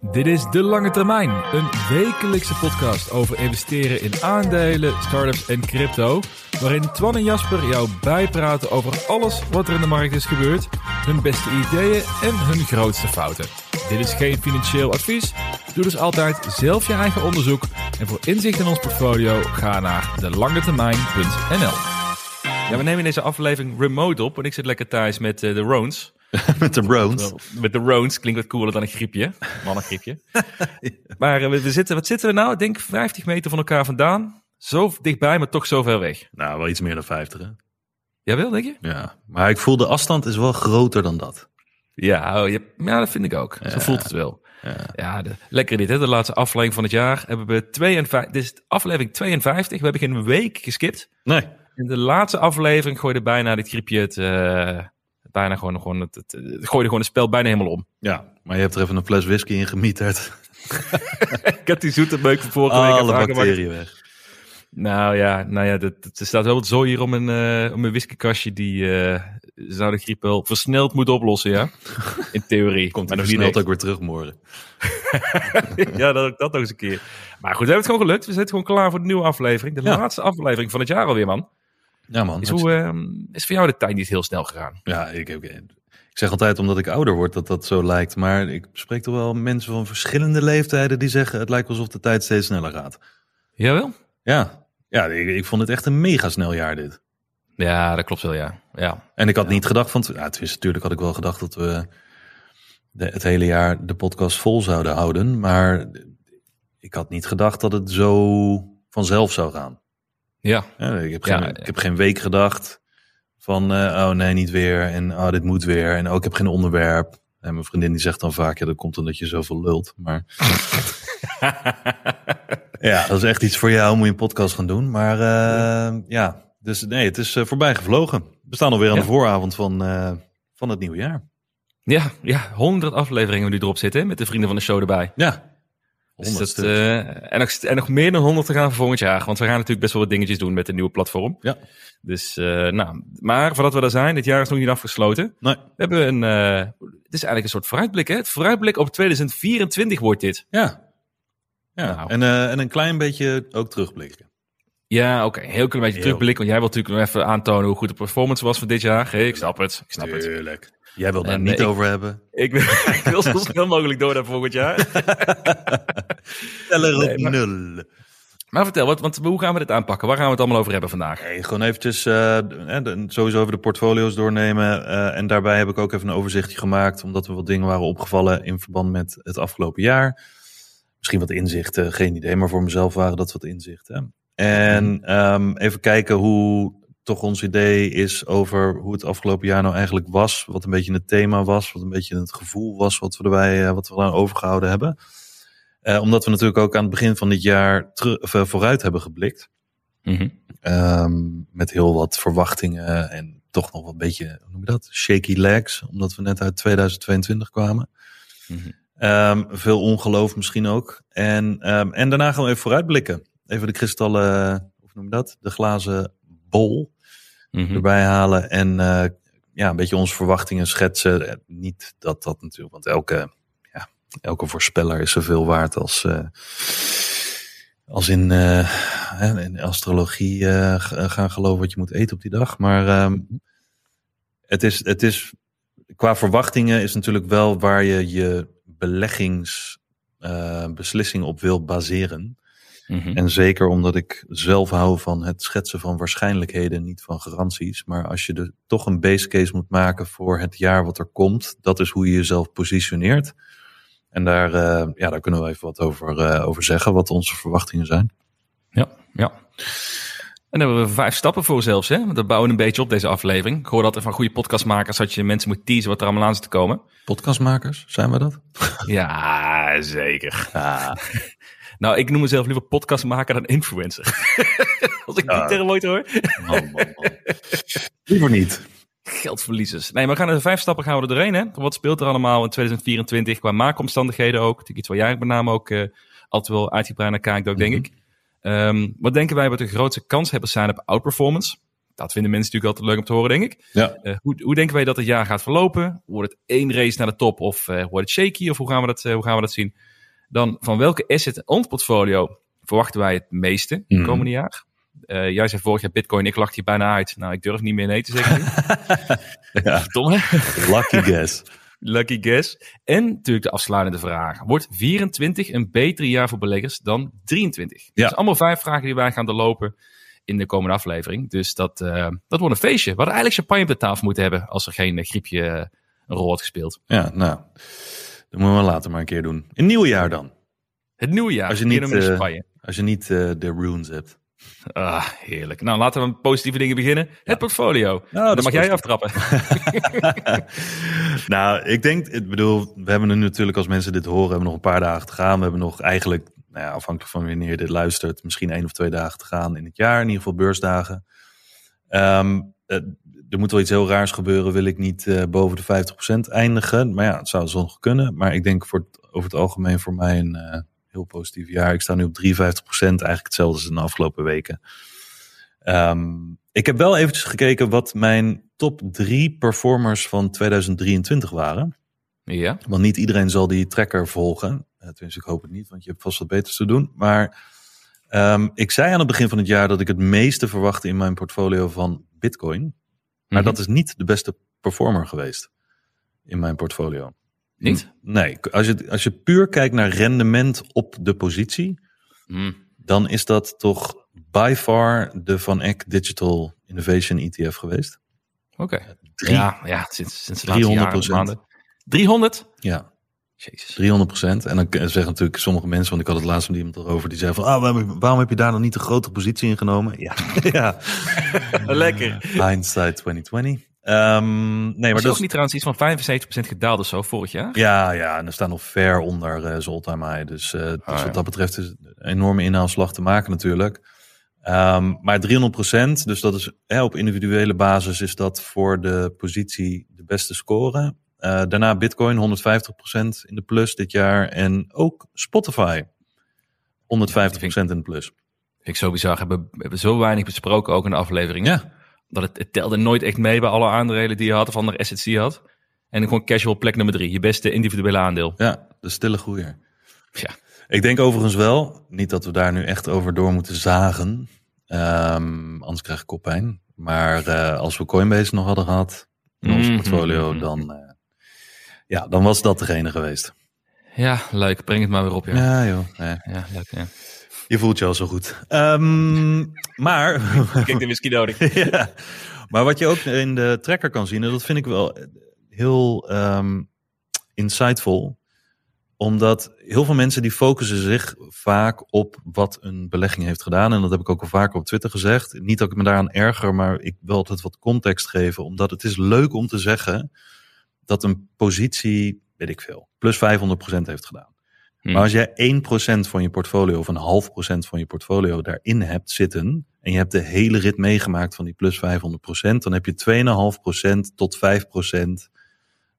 Dit is De Lange Termijn, een wekelijkse podcast over investeren in aandelen, startups en crypto. Waarin Twan en Jasper jou bijpraten over alles wat er in de markt is gebeurd, hun beste ideeën en hun grootste fouten. Dit is geen financieel advies. Doe dus altijd zelf je eigen onderzoek. En voor inzicht in ons portfolio ga naar delangetermijn.nl. Ja, we nemen deze aflevering remote op, en ik zit lekker thuis met eh, de Rones. Met de Browns. Met de Rones klinkt wat cooler dan een griepje. Mannengriepje. Maar eh, we, we zitten, wat zitten we nou? Ik denk 50 meter van elkaar vandaan. Zo dichtbij, maar toch zo ver weg. Nou, wel iets meer dan 50, hè? Jawel, denk je? Ja. Maar ik voel de afstand is wel groter dan dat. Ja, oh, je- ja dat vind ik ook. Zo voelt het wel. Ja. Ja, de, lekker dit, hè? De laatste aflevering van het jaar hebben we 52. Dit is aflevering 52. We hebben geen week geskipt. Nee. In de laatste aflevering gooide bijna dit griepje het. eh, bijna gewoon, gewoon het, het, het gooide gewoon het spel bijna helemaal om. Ja, maar je hebt er even een fles whisky in gemieterd. Ik heb die zoete meuk van vorige week Alle even aangemaakt. bacteriën weg. Nou ja, nou ja dat, er staat wel wat zooi hier om een, eh om een whiskykastje die eh, zou de griep wel versneld moeten oplossen, ja. In theorie. Komt maar snel echt. ook weer terug morgen. ja, dat, dat nog eens een keer. Maar goed, we hebben het gewoon gelukt. We zitten gewoon klaar voor de nieuwe aflevering. De Ja. laatste aflevering van het jaar alweer, man. Ja, man. Is, hoe, eh, is voor jou de tijd niet heel snel gegaan? Ja, ik, ik, ik zeg altijd omdat ik ouder word dat dat zo lijkt. Maar ik spreek toch wel mensen van verschillende leeftijden die zeggen... het lijkt alsof de tijd steeds sneller gaat. Jawel? Ja, ja ik, ik vond het echt een mega snel jaar dit. Ja, dat klopt wel, ja. ja. En ik had niet gedacht van... Ja, het is natuurlijk had ik wel gedacht dat we de, het hele jaar de podcast vol zouden houden. Maar ik had niet gedacht dat het zo vanzelf zou gaan. Ja, Ja, ik, heb Ja, geen, ik heb geen week gedacht van... eh, oh nee, niet weer. En oh, dit moet weer. En oh, ik heb geen onderwerp. En mijn vriendin die zegt dan vaak... Ja, dat komt omdat je zoveel lult. Maar ja, dat is echt iets voor jou. Moet je een podcast gaan doen. Maar eh, ja, dus nee, het is eh, voorbij gevlogen. We staan alweer aan Ja. de vooravond van, van het nieuwe jaar. ja, ja. Honderd afleveringen die erop zitten, met de vrienden van de show erbij. Ja, Dus dat, eh, en, nog, en nog meer dan 100 te gaan voor volgend jaar. Want we gaan natuurlijk best wel wat dingetjes doen met het nieuwe platform. Ja. Dus, eh, nou, maar voordat we daar zijn, dit jaar is nog niet afgesloten. Nee, We hebben een, eh, het is eigenlijk een soort vooruitblik, hè? Het vooruitblik op 2024 wordt dit. ja. ja. Nou. En, en een klein beetje ook terugblikken. Ja, oké, heel klein beetje Heel. terugblik. Want jij wilt natuurlijk nog even aantonen hoe goed de performance was van dit jaar. Hey, ik snap het, ik snap het. Jij wilt daar niet ik- over hebben. Ik wil, ik wil zo snel mogelijk door naar volgend jaar. Tel er op Nee, maar- nul. Maar vertel, wat, want hoe gaan we dit aanpakken? Waar gaan we het allemaal over hebben vandaag? Gewoon eventjes de- de- sowieso even de portfolio's doornemen. eh, en daarbij heb ik ook even een overzichtje gemaakt. Omdat we wat dingen waren opgevallen in verband met het afgelopen jaar. Misschien wat inzichten, geen idee. Maar voor mezelf waren dat wat inzichten. En ehm, even kijken hoe toch ons idee is over hoe het afgelopen jaar nou eigenlijk was. Wat een beetje het thema was. Wat een beetje het gevoel was wat we erbij, eh, wat we eraan overgehouden hebben. Eh, omdat we natuurlijk ook aan het begin van dit jaar eh, vooruit hebben geblikt. Mhm. Ehm, met heel wat verwachtingen en toch nog een beetje, hoe noem je dat? Shaky legs, omdat we net uit 2022 kwamen. Mhm. Ehm, veel ongeloof misschien ook. En, ehm, en daarna gaan we even vooruitblikken. Even de kristallen, hoe noem je dat? De glazen bol Mhm. erbij halen. En eh, ja, een beetje onze verwachtingen schetsen. Eh, Niet dat dat natuurlijk, want elke, ja, elke voorspeller is zoveel waard als, eh, als in, in astrologie gaan geloven wat je moet eten op die dag. Maar ehm, het, is, het is, qua verwachtingen is natuurlijk wel waar je je beleggingsbeslissing op wil baseren. Mhm. En zeker omdat ik zelf hou van het schetsen van waarschijnlijkheden, niet van garanties. Maar als je er toch een base case moet maken voor het jaar wat er komt, dat is hoe je jezelf positioneert. En daar, eh, ja, daar kunnen we even wat over, eh, over zeggen, wat onze verwachtingen zijn. Ja, ja. En daar hebben we vijf stappen voor zelfs. Hè? Want dat bouwen we een beetje op deze aflevering. Ik hoor dat er van goede podcastmakers dat je mensen moet teasen wat er allemaal aan zit te komen. Podcastmakers, zijn we dat? Ja, zeker. nou, ik noem mezelf liever podcastmaker dan influencer. Als ik die Ja. term ooit hoor. Man, man, man. Liever niet. Geldverliezers. Nee, maar we gaan er vijf stappen gaan we er doorheen. Hè? Wat speelt er allemaal in 2024 qua maakomstandigheden ook? Natuurlijk iets waar jij met name ook eh, altijd wel uitgebreid naar kijkt ook, denk ik. Ehm, wat denken wij wat de grootste kanshebbers zijn op outperformance? Dat vinden mensen natuurlijk altijd leuk om te horen, denk ik. Ja. Eh, hoe, hoe denken wij dat het jaar gaat verlopen? Wordt het één race naar de top of eh, wordt het shaky? Of hoe gaan, we dat, hoe gaan we dat zien? Dan van welke asset ons portfolio verwachten wij het meeste het Mhm. komende jaar? Eh, jij zei vorig jaar Bitcoin, ik lachte hier bijna uit. Nou, ik durf niet meer nee te zeggen. Ja, Verdomme. lucky guess. Lucky guess. En natuurlijk de afsluitende vraag. Wordt 24 een beter jaar voor beleggers dan 23? Ja. Dat zijn allemaal vijf vragen die wij gaan doorlopen in de komende aflevering. Dus dat, eh, dat wordt een feestje. We hadden eigenlijk champagne op de tafel moeten hebben als er geen eh, griepje een rol had gespeeld. Ja, nou, dat moeten we later maar een keer doen. In nieuw jaar dan. Het nieuwe jaar. Als je niet, eh. Als je niet eh, de runes hebt. Ah, heerlijk. Nou, laten we met positieve dingen beginnen. Het portfolio. Nou, dat Dan mag jij aftrappen. nou, ik denk, ik bedoel, we hebben er natuurlijk als mensen dit horen, hebben we nog een paar dagen te gaan. We hebben nog eigenlijk, nou ja, afhankelijk van wanneer je dit luistert, misschien één of twee dagen te gaan in het jaar, in ieder geval beursdagen. Ehm, eh, er moet wel iets heel raars gebeuren, wil ik niet eh, boven de 50% eindigen. Maar ja, het zou zo nog kunnen. Maar ik denk voor het, over het algemeen voor mij een eh, heel positief jaar. Ik sta nu op 53%, eigenlijk hetzelfde als in de afgelopen weken. Ehm, ik heb wel eventjes gekeken wat mijn top drie performers van 2023 waren. Ja. Want niet iedereen zal die tracker volgen. Eh, Tenminste, ik hoop het niet, want je hebt vast wat beters te doen. Maar ehm, ik zei aan het begin van het jaar dat ik het meeste verwachtte in mijn portfolio van Bitcoin. Maar Mhm. dat is niet de beste performer geweest in mijn portfolio. Niet? Nee, als je, als je puur kijkt naar rendement op de positie, Hm. dan is dat toch by far de Van Eck Digital Innovation ETF geweest. Oké. Ja, ja, sinds, sinds de laatste 300%. jaren, maanden. 300? Ja, Jezus. 300 procent. En dan zeggen natuurlijk sommige mensen, want ik had het laatst met iemand erover, die zei van, ah, waarom, waarom heb je daar dan niet een grote positie in genomen? Ja, ja. Lekker. Hindsight 2020. Ehm, nee, maar dat ook niet trouwens iets van 75% gedaald of zo vorig jaar? Ja, ja, en er staan nog ver onder eh zijn all-time high. Dus, eh, dus Ah, ja. wat dat betreft is het een enorme inhaalslag te maken natuurlijk. Ehm, maar 300% dus dat is hè, op individuele basis is dat voor de positie de beste score. Eh, daarna Bitcoin 150% in de plus dit jaar. En ook Spotify 150% in de plus. Vind ik zo bizar. We hebben, we hebben zo weinig besproken ook in de aflevering. Ja, Dat het, het telde nooit echt mee bij alle aandelen die je had of andere assets die je had. En gewoon casual plek nummer drie. Je beste individuele aandeel. ja, de stille groeier. Ja. Ik denk overigens wel, niet dat we daar nu echt over door moeten zagen. Ehm, anders krijg ik koppijn. Maar eh, als we Coinbase nog hadden gehad in ons Mhm. portfolio, dan, eh, ja, dan was dat degene geweest. Ja, leuk. Breng het maar weer op. Ja, ja. Ja, joh. ja. leuk. Ja. Je voelt je al zo goed. Ehm, maar, Kijk, de whisky nodig. ja, maar wat je ook in de tracker kan zien, en dat vind ik wel heel ehm, insightful. Omdat heel veel mensen die focussen zich vaak op wat een belegging heeft gedaan. En dat heb ik ook al vaker op Twitter gezegd. Niet dat ik me daaraan erger, maar ik wil altijd wat context geven. Omdat het is leuk om te zeggen dat een positie, weet ik veel, plus 500% heeft gedaan. Hm. Maar als jij 1% van je portfolio of een half procent van je portfolio daarin hebt zitten. En je hebt de hele rit meegemaakt van die plus 500%. Dan heb je 2,5% tot 5%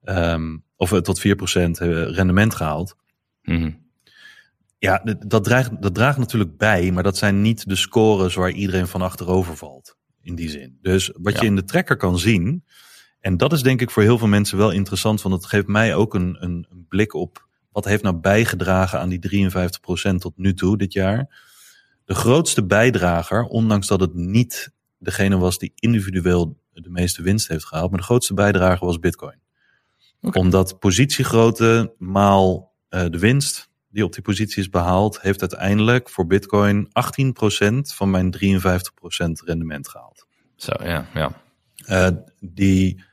ehm, of eh, tot 4% eh, rendement gehaald. Mhm. Ja, dat draagt, dat draagt natuurlijk bij, maar dat zijn niet de scores waar iedereen van achterover valt. In die zin. Dus wat Ja. je in de tracker kan zien, en dat is denk ik voor heel veel mensen wel interessant, want het geeft mij ook een, een, een blik op wat heeft nou bijgedragen aan die 53% tot nu toe dit jaar. De grootste bijdrager, ondanks dat het niet degene was die individueel de meeste winst heeft gehaald, maar de grootste bijdrager was Bitcoin. Omdat positiegrootte maal eh, de winst die op die positie is behaald, heeft uiteindelijk voor Bitcoin 18% van mijn 53% rendement gehaald. Zo, ja, ja. Eh, die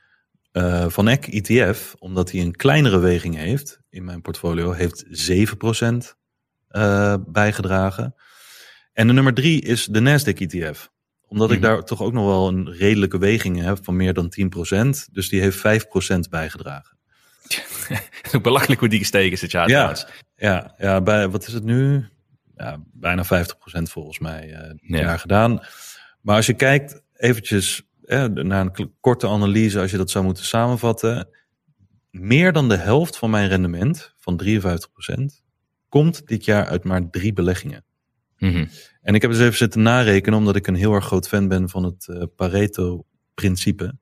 eh Van Eck ETF, omdat hij een kleinere weging heeft in mijn portfolio, heeft 7% eh bijgedragen. En de nummer drie is de Nasdaq ETF. Omdat ik Mhm. daar toch ook nog wel een redelijke weging heb van meer dan 10%. Dus die heeft 5% bijgedragen. Belachelijk hoe die gestegen is dit jaar Ja. Ja, ja bij, wat is het nu? Ja, bijna 50% volgens mij eh dit Ja. jaar gedaan. Maar als je kijkt eventjes eh, naar een korte analyse, als je dat zou moeten samenvatten. Meer dan de helft van mijn rendement, van 53%, komt dit jaar uit maar drie beleggingen. Mhm. En ik heb eens even zitten narekenen, omdat ik een heel erg groot fan ben van het eh, Pareto-principe.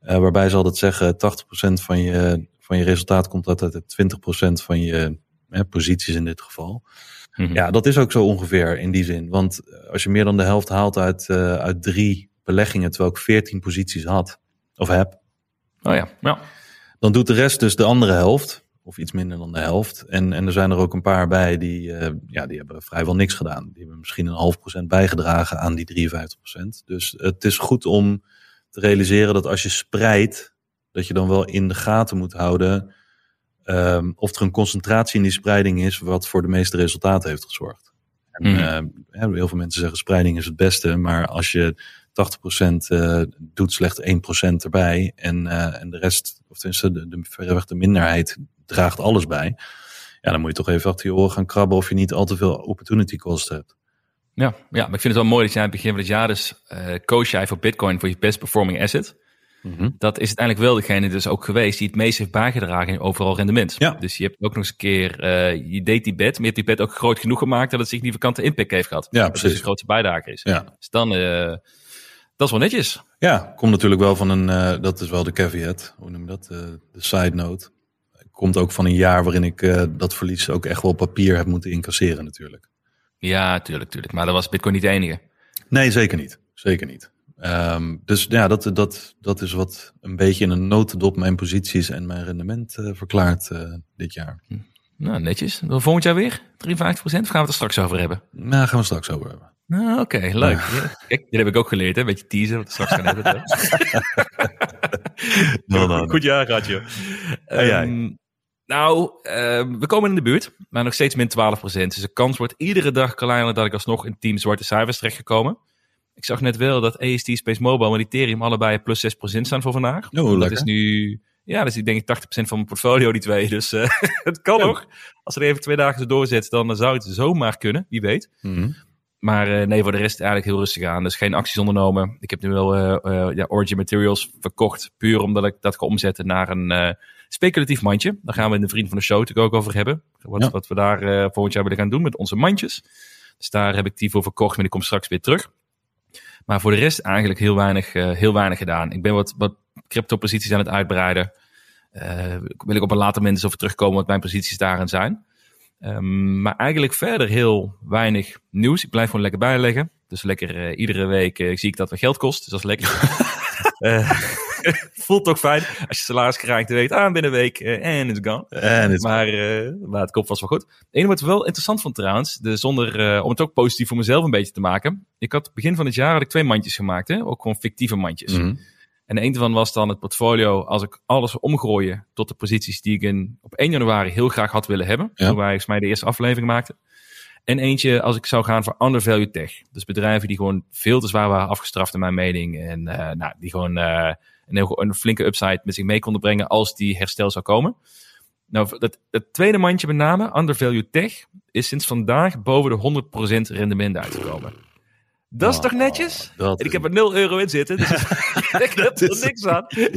Eh, waarbij ze altijd zeggen, 80% van je, van je resultaat komt uit 20% van je eh, posities in dit geval. Mhm. Ja, dat is ook zo ongeveer in die zin. Want eh, als je meer dan de helft haalt uit, eh, uit drie beleggingen, terwijl ik 14 posities had, of heb, Oh ja, ja. dan doet de rest dus de andere helft, of iets minder dan de helft. En, en er zijn er ook een paar bij die, eh, ja, die hebben vrijwel niks gedaan. Die hebben misschien een half procent bijgedragen aan die 53 procent. Dus het is goed om te realiseren dat als je spreidt, dat je dan wel in de gaten moet houden ehm, of er een concentratie in die spreiding is wat voor de meeste resultaten heeft gezorgd. En, Mhm. eh, hè, heel veel mensen zeggen spreiding is het beste, maar als je 80% eh, doet slechts 1% erbij en, eh, en de rest, of tenminste de, de verreweg de minderheid draagt alles bij. Ja, dan moet je toch even achter je oren gaan krabben of je niet al te veel opportunity cost hebt. Ja, ja, maar ik vind het wel mooi dat jij aan het begin van het jaar dus eh koos jij voor Bitcoin voor je best performing asset. Dat is uiteindelijk wel degene dus ook geweest die het meest heeft bijgedragen in overal rendement. Ja. Dus je hebt ook nog eens een keer, je deed die bet, maar je hebt die bet ook groot genoeg gemaakt dat het significante impact heeft gehad. Ja, dat het dus precies. de grootste bijdrage is. Ja. Dus dan, dat is wel netjes. Ja, komt natuurlijk wel van een, eh, dat is wel de caveat, hoe noem je dat, Eh, de side note. Komt ook van een jaar waarin ik eh, dat verlies ook echt wel op papier heb moeten incasseren natuurlijk. Ja, tuurlijk, tuurlijk. Maar dat was Bitcoin niet de enige. Nee, zeker niet. Zeker niet. Ehm, dus ja, dat, dat, dat is wat een beetje in een notendop mijn posities en mijn rendement verklaart dit jaar. Nou, netjes. Dan volgend jaar weer 53% Of gaan we het er straks over hebben? Nou, gaan we straks over hebben. Nou, oké, leuk. Ja. Kijk, dit heb ik ook geleerd, hè? Een beetje teasen, wat we straks gaan hebben. Nou, dan. Goed jaar. En jij? Ehm, nou, ehm, we komen in de buurt, maar nog steeds min 12% Dus de kans wordt iedere dag kleiner dat ik alsnog in team zwarte cijfers terechtgekomen. Ik zag net wel dat AST, Space Mobile en Ethereum allebei plus 6% staan voor vandaag. Oh, dat is nu, ja, dat is denk ik 80% van mijn portfolio, die twee. Dus eh, het kan Ja. nog. Als er even twee dagen zo doorzet, dan zou het zomaar kunnen, wie weet. Mhm. Maar eh, nee, voor de rest eigenlijk heel rustig aan. Dus geen acties ondernomen. Ik heb nu wel eh, eh, ja, Origin Materials verkocht. Puur omdat ik dat ga omzetten naar een speculatief mandje. Daar gaan we in de Vriend van de Show natuurlijk ook over hebben. Wat, Ja. wat we daar volgend jaar willen gaan doen met onze mandjes. Dus daar heb ik die voor verkocht. Maar die komt straks weer terug. Maar voor de rest eigenlijk heel weinig, heel weinig gedaan. Ik ben wat, wat crypto posities aan het uitbreiden. Wil ik op een later moment eens over terugkomen wat mijn posities daarin zijn. Ehm, maar eigenlijk verder heel weinig nieuws. Ik blijf gewoon lekker bijleggen. Dus lekker eh, iedere week eh, zie ik dat het geld kost. Dus dat is lekker. Eh, voelt toch fijn als je salaris krijgt en weet, ah, binnen een week en it's gone. Het, Maar, maar het komt vast wel goed. Het enige wat ik wel interessant vond trouwens, de, zonder, om het ook positief voor mezelf een beetje te maken. Ik had begin van het jaar had ik twee mandjes gemaakt, hè? ook gewoon fictieve mandjes. Mhm. En een van was dan het portfolio als ik alles omgooien tot de posities die ik in, op 1 januari heel graag had willen hebben. Ja. Toen wij volgens mij de eerste aflevering maakten. En eentje als ik zou gaan voor undervalue tech. Dus bedrijven die gewoon veel te zwaar waren afgestraft in mijn mening. En eh, nou, die gewoon eh, een, heel, een flinke upside met zich mee konden brengen als die herstel zou komen. Nou, dat, het tweede mandje met name, undervalue tech, is sinds vandaag boven de 100% rendement uitgekomen. Dat is Oh, toch netjes? dat En ik heb er 0 euro in zitten, dus ik heb er niks aan.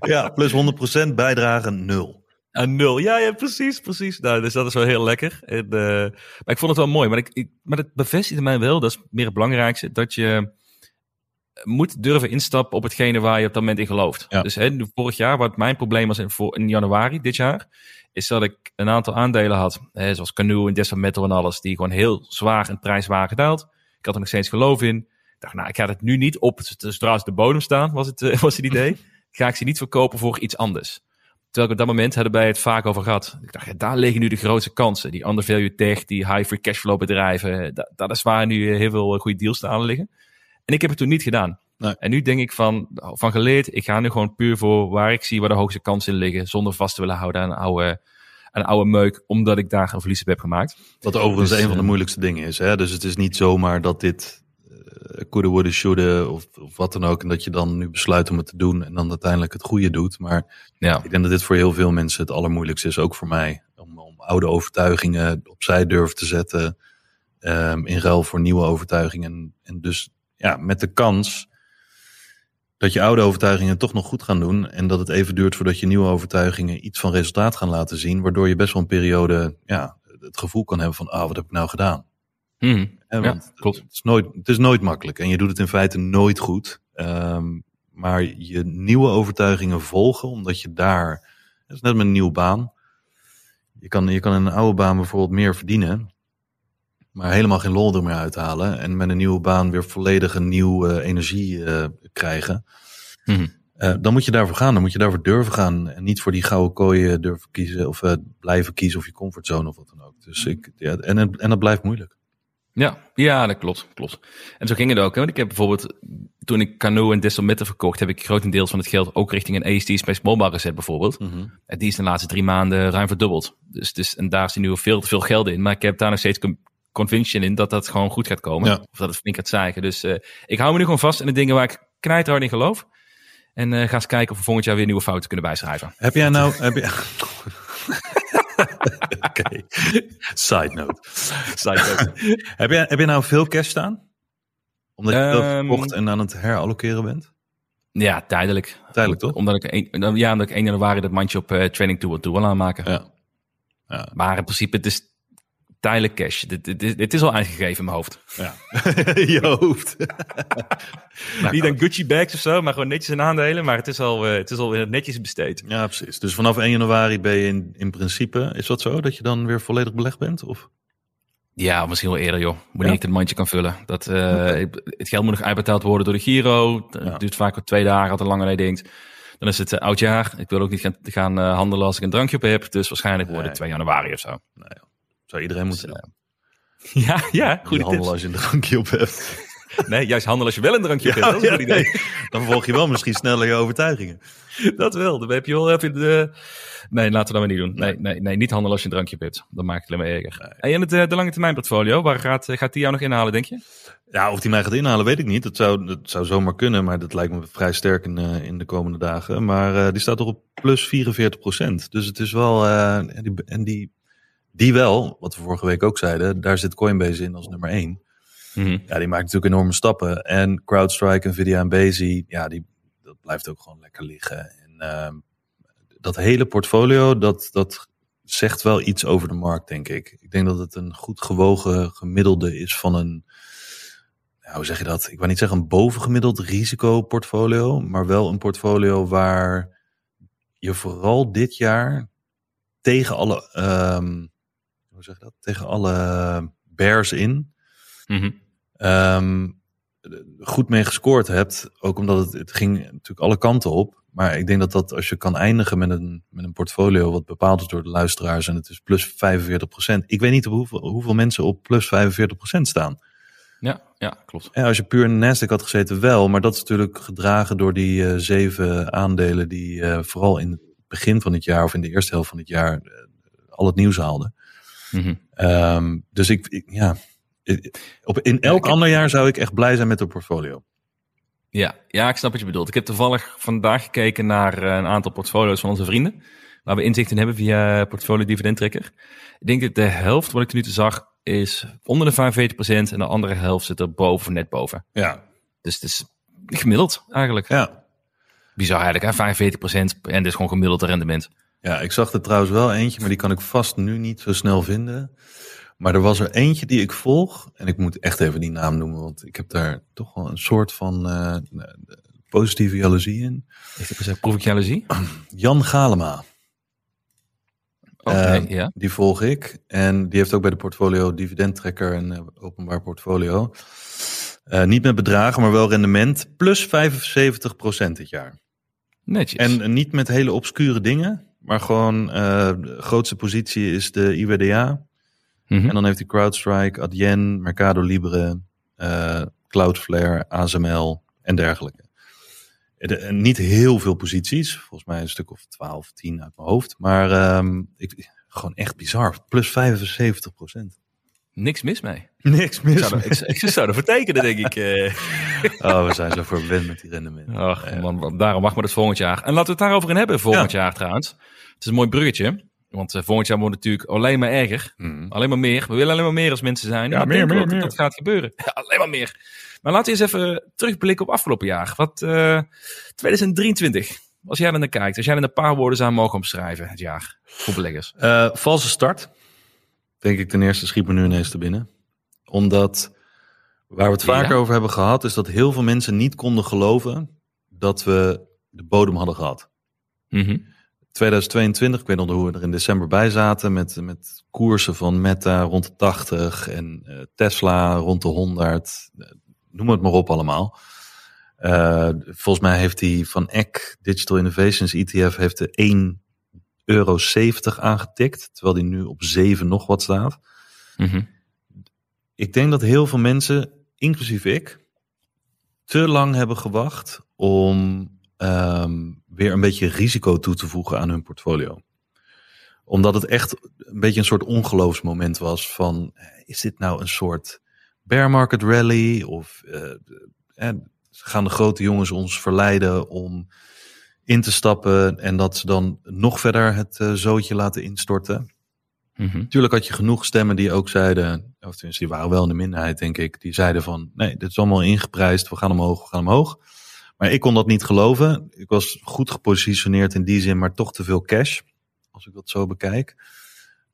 Ja, plus 100% bijdrage nul. Aan nul. Ja, ja, precies, precies. Nou, dus dat is wel heel lekker. En, eh, maar ik vond het wel mooi. Maar, ik, ik, maar het bevestigde mij wel, dat is meer het belangrijkste, dat je moet durven instappen op hetgene waar je op dat moment in gelooft. Ja. Dus hè, vorig jaar, wat mijn probleem was in, voor, in januari dit jaar, is dat ik een aantal aandelen had, hè, zoals Canoe en Metal en alles, die gewoon heel zwaar in prijs waren gedaald. Ik had er nog steeds geloof in. Ik dacht, nou, ik ga het nu niet op, zodra ze de bodem staan, was het, eh, was het idee. ga ik ze niet verkopen voor iets anders. Terwijl ik op dat moment hadden wij het vaak over gehad. Ik dacht, ja, daar liggen nu de grootste kansen. Die undervalue tech, die high free cashflow bedrijven. Dat, dat is waar nu eh, heel veel eh, goede deals te aan liggen. En ik heb het toen niet gedaan. Nee. En nu denk ik van, van geleerd, ik ga nu gewoon puur voor waar ik zie waar de hoogste kansen in liggen. Zonder vast te willen houden aan oude, een oude meuk, omdat ik daar een verlies op heb gemaakt. Wat overigens Dus, een van de eh, moeilijkste dingen is. Hè? Dus het is niet zomaar dat dit, eh, coulda, woulda, shoulda of, of wat dan ook. En dat je dan nu besluit om het te doen en dan uiteindelijk het goede doet. Maar Ja. ik denk dat dit voor heel veel mensen het allermoeilijkste is, ook voor mij. Om, om oude overtuigingen opzij durven te zetten ehm, in ruil voor nieuwe overtuigingen. En, en dus ja, met de kans dat je oude overtuigingen toch nog goed gaan doen. En dat het even duurt voordat je nieuwe overtuigingen iets van resultaat gaan laten zien. Waardoor je best wel een periode ja, het gevoel kan hebben van, ah, wat heb ik nou gedaan? Ja, want klopt. Het is, nooit, het is nooit makkelijk en je doet het in feite nooit goed. Ehm, maar je nieuwe overtuigingen volgen, omdat je daar, dat is net met een nieuwe baan. Je kan, je kan in een oude baan bijvoorbeeld meer verdienen, maar helemaal geen lol er meer uithalen. En met een nieuwe baan weer volledig een nieuwe energie eh, krijgen. Mhm. Eh, dan moet je daarvoor gaan, dan moet je daarvoor durven gaan. En niet voor die gouden kooien durven kiezen of eh, blijven kiezen of je comfortzone of wat dan ook. Dus ik, ja, en, en dat blijft moeilijk. Ja, ja, dat klopt, klopt. En zo ging het ook. Hè? Want ik heb bijvoorbeeld, toen ik Canoe en Distal Mitte verkocht, heb ik grotendeels van het geld ook richting een AST Space Mobile gezet bijvoorbeeld. En die is de laatste drie maanden ruim verdubbeld. Dus, dus en daar zit nu veel te veel geld in. Maar ik heb daar nog steeds conviction in dat dat gewoon goed gaat komen. Ja. Of dat het flink gaat zeigen. Dus eh, ik hou me nu gewoon vast in de dingen waar ik knijterhard in geloof. En eh, ga eens kijken of we volgend jaar weer nieuwe fouten kunnen bijschrijven. Heb jij nou. Heb je... Oké. Side note. heb, jij, heb je nou veel cash staan? Omdat je veel Ehm, verkocht en aan het herallokeren bent? Ja, tijdelijk. Tijdelijk toch? Omdat ik, een, ja, omdat ik 1 januari dat mandje op eh, training toe, toe wil aanmaken. Ja. ja. Maar in principe, het is tijdelijk cash. Dit, dit, dit, is al uitgegeven in mijn hoofd. ja. je hoofd. Niet aan Gucci bags of zo, maar gewoon netjes in aandelen. Maar het is al, eh, het is al weer netjes besteed. Ja, precies. Dus vanaf 1 januari ben je in, in principe. Is dat zo? Dat je dan weer volledig belegd bent? Of? Ja, misschien wel eerder, joh. Wanneer Ja? ik het mandje kan vullen. Dat, eh, Het geld moet nog uitbetaald worden door de Giro. Het Ja. duurt vaak wel twee dagen, altijd langer dan je denkt. Dan is het uh, oud jaar. Ik wil ook niet gaan, gaan eh, handelen als ik een drankje op heb. Dus waarschijnlijk wordt het Nee. 2 januari of zo. Ja. Zou iedereen moeten Dus, doen. Ja, ja, handelen tips. als je een drankje op hebt. Nee, juist handelen als je wel een drankje op hebt. Dat is een goed idee. Dan volg je wel misschien sneller je overtuigingen. Dat wel. Dan heb je wel even de... Nee, laten we dat maar niet doen. Nee, nee, nee niet handelen als je een drankje hebt. Dan maakt het alleen maar erger. En het, eh, de lange termijn portfolio, waar gaat, gaat die jou nog inhalen, denk je? Ja, of die mij gaat inhalen, weet ik niet. Dat zou, dat zou zomaar kunnen, maar dat lijkt me vrij sterk in, eh, in de komende dagen. Maar eh, die staat toch op plus 44 procent. Dus het is wel, en, die, en die, die wel, wat we vorige week ook zeiden, daar zit Coinbase in als nummer 1. Ja, die maakt natuurlijk enorme stappen. En CrowdStrike, Nvidia en Bezi, ja, die, dat blijft ook gewoon lekker liggen. En ehm, dat hele portfolio, dat, dat zegt wel iets over de markt, denk ik. Ik denk dat het een goed gewogen gemiddelde is van een, nou, hoe zeg je dat? Ik wil niet zeggen een bovengemiddeld risicoportfolio, maar wel een portfolio waar je vooral dit jaar tegen alle, ehm, hoe zeg je dat? Tegen alle bears in, Mhm. ehm, goed mee gescoord hebt. Ook omdat het, het ging natuurlijk alle kanten op. Maar ik denk dat dat als je kan eindigen met een, met een portfolio wat bepaald is door de luisteraars en het is plus 45%. Ik weet niet op hoeveel, hoeveel mensen op plus 45% staan. Ja, ja, klopt. Ja, als je puur in Nasdaq had gezeten wel, maar dat is natuurlijk gedragen door die eh, zeven aandelen die eh, vooral in het begin van het jaar of in de eerste helft van het jaar eh, al het nieuws haalden. Mhm. Ehm, dus ik, ik- ja, op, in elk ander jaar zou ik echt blij zijn met een portfolio. Ja, ja, ik snap wat je bedoelt. Ik heb toevallig vandaag gekeken naar eh, een aantal portfolio's van onze vrienden. Waar we inzicht in hebben via portfolio dividend tracker. Ik denk dat de helft, wat ik nu te zag, is onder de 45% en de andere helft zit er boven, net boven. Ja, Dus het is gemiddeld eigenlijk. ja. Bizar eigenlijk, hè? 45% en dit is gewoon gemiddeld rendement. Ja, ik zag er trouwens wel eentje, maar die kan ik vast nu niet zo snel vinden. Maar er was er eentje die ik volg. En ik moet echt even die naam noemen, want ik heb daar toch wel een soort van eh, positieve jaloezie in. Ik gezegd, proef ik jaloezie? Jan Galema, Oké, Eh, ja. die volg ik. En die heeft ook bij de portfolio dividend tracker en eh, openbaar portfolio. Eh, niet met bedragen, maar wel rendement. Plus 75% dit jaar. Netjes. En niet met hele obscure dingen. Maar gewoon, eh, de grootste positie is de IWDA. Mhm. En dan heeft hij CrowdStrike, Adyen, Mercado Libre, eh, Cloudflare, ASML en dergelijke. De- en niet heel veel posities. Volgens mij een stuk of 12, 10 uit mijn hoofd. Maar ehm, ik, gewoon echt bizar. Plus 75 procent. Niks mis mee. Niks Ik mis. zou, er, ik, ik zou ervoor tekenen, denk ik. eh. Oh, we zijn zo verwend met die rendementen. Ach, man, man, daarom mag maar het volgend jaar. En laten we het daarover in hebben volgend jaar trouwens. Het is een mooi bruggetje. Want eh, volgend jaar wordt het natuurlijk alleen maar erger. Mhm. Alleen maar meer. We willen alleen maar meer als mensen zijn. Ja, meer, meer, dat meer. dat gaat gebeuren. Alleen maar meer. Maar laten we eens even terugblikken op afgelopen jaar. Wat eh 2023. Als jij er naar kijkt. Als jij er een paar woorden zou mogen omschrijven. Het jaar. Voor beleggers. Valse start. Denk ik ten eerste schiet me nu ineens te binnen. Omdat waar we het vaker Ja. over hebben gehad, is dat heel veel mensen niet konden geloven dat we de bodem hadden gehad. Mhm. 2022, ik weet nog hoe we er in december bij zaten, met, met koersen van Meta rond de 80 en eh, Tesla rond de 100. eh, Noem het maar op allemaal. Eh, volgens mij heeft die van ECK, Digital Innovations ETF, heeft de 1,70 euro aangetikt, terwijl die nu op 7 nog wat staat. Mhm. Ik denk dat heel veel mensen, inclusief ik, te lang hebben gewacht om ehm, weer een beetje risico toe te voegen aan hun portfolio. Omdat het echt een beetje een soort ongeloofsmoment was van, eh, is dit nou een soort bear market rally? Of eh, eh, gaan de grote jongens ons verleiden om in te stappen en dat ze dan nog verder het eh, zootje laten instorten? Mhm. Natuurlijk had je genoeg stemmen die ook zeiden, of tenminste die waren wel in de minderheid denk ik, die zeiden van nee, dit is allemaal ingeprijsd, we gaan omhoog, we gaan omhoog. Maar ik kon dat niet geloven. Ik was goed gepositioneerd in die zin, maar toch te veel cash, als ik dat zo bekijk.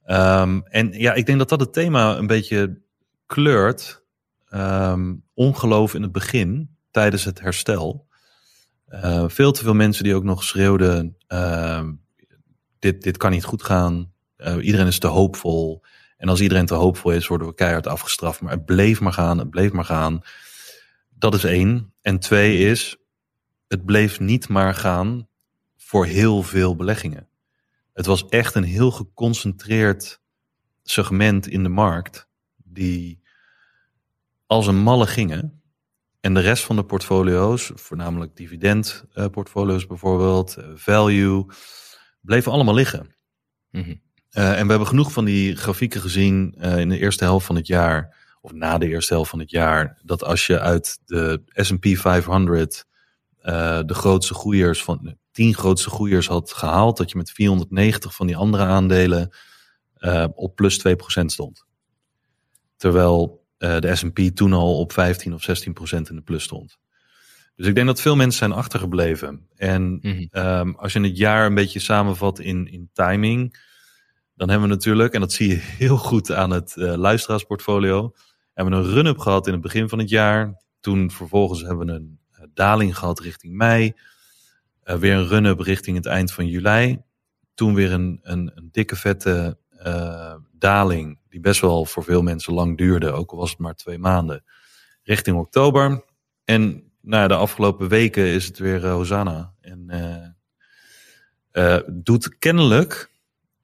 Ehm, en ja, ik denk dat dat het thema een beetje kleurt. Ehm, ongeloof in het begin, tijdens het herstel. Eh, veel te veel mensen die ook nog schreeuwden, ehm, dit, dit kan niet goed gaan. Eh, iedereen is te hoopvol. En als iedereen te hoopvol is, worden we keihard afgestraft. Maar het bleef maar gaan, het bleef maar gaan. Dat is één. En twee is, het bleef niet maar gaan voor heel veel beleggingen. Het was echt een heel geconcentreerd segment in de markt die als een malle gingen. En de rest van de portfolio's, voornamelijk dividendportfolio's bijvoorbeeld, eh, value, bleven allemaal liggen. Mhm. Eh, en we hebben genoeg van die grafieken gezien eh, in de eerste helft van het jaar, of na de eerste helft van het jaar, dat als je uit de SP 500 eh, de grootste groeiers van de 10 grootste groeiers had gehaald, dat je met 490 van die andere aandelen eh, op plus 2% stond. Terwijl eh, de SP toen al op 15 of 16% in de plus stond. Dus ik denk dat veel mensen zijn achtergebleven. En Mhm. Ehm, als je het jaar een beetje samenvat in, in timing, dan hebben we natuurlijk, en dat zie je heel goed aan het eh, luisteraarsportfolio, hebben we een run-up gehad in het begin van het jaar. Toen vervolgens hebben we een eh, daling gehad richting mei. Eh, weer een run-up richting het eind van juli. Toen weer een, een, een dikke vette eh, daling, die best wel voor veel mensen lang duurde, ook al was het maar twee maanden, richting oktober. En nou, de afgelopen weken is het weer eh, Hosanna. En eh, eh, doet kennelijk,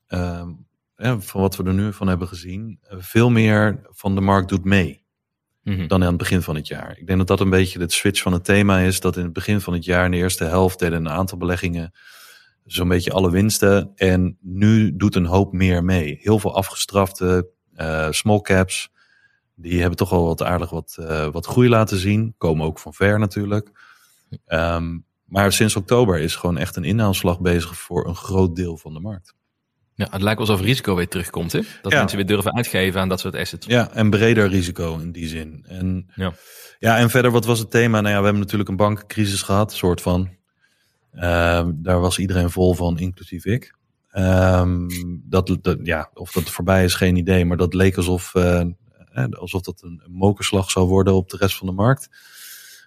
ehm, ja, van wat we er nu van hebben gezien, veel meer van de markt doet mee Mhm. dan aan het begin van het jaar. Ik denk dat dat een beetje de switch van het thema is. Dat in het begin van het jaar, in de eerste helft, deden een aantal beleggingen zo'n beetje alle winsten. En nu doet een hoop meer mee. Heel veel afgestrafte eh, small caps. Die hebben toch wel wat aardig wat, eh, wat groei laten zien. Komen ook van ver natuurlijk. Ehm, maar sinds oktober is gewoon echt een inhaalslag bezig voor een groot deel van de markt. Ja, het lijkt alsof risico weer terugkomt, hè? Dat Ja. mensen weer durven uitgeven aan dat soort assets. Ja, en breder risico in die zin. En, Ja. ja, en verder, wat was het thema? Nou ja, we hebben natuurlijk een bankencrisis gehad, soort van. Ehm, daar was iedereen vol van, inclusief ik. Ehm, dat, ja, of dat voorbij is, geen idee. Maar dat leek alsof, eh, alsof dat een, mokerslag zou worden op de rest van de markt.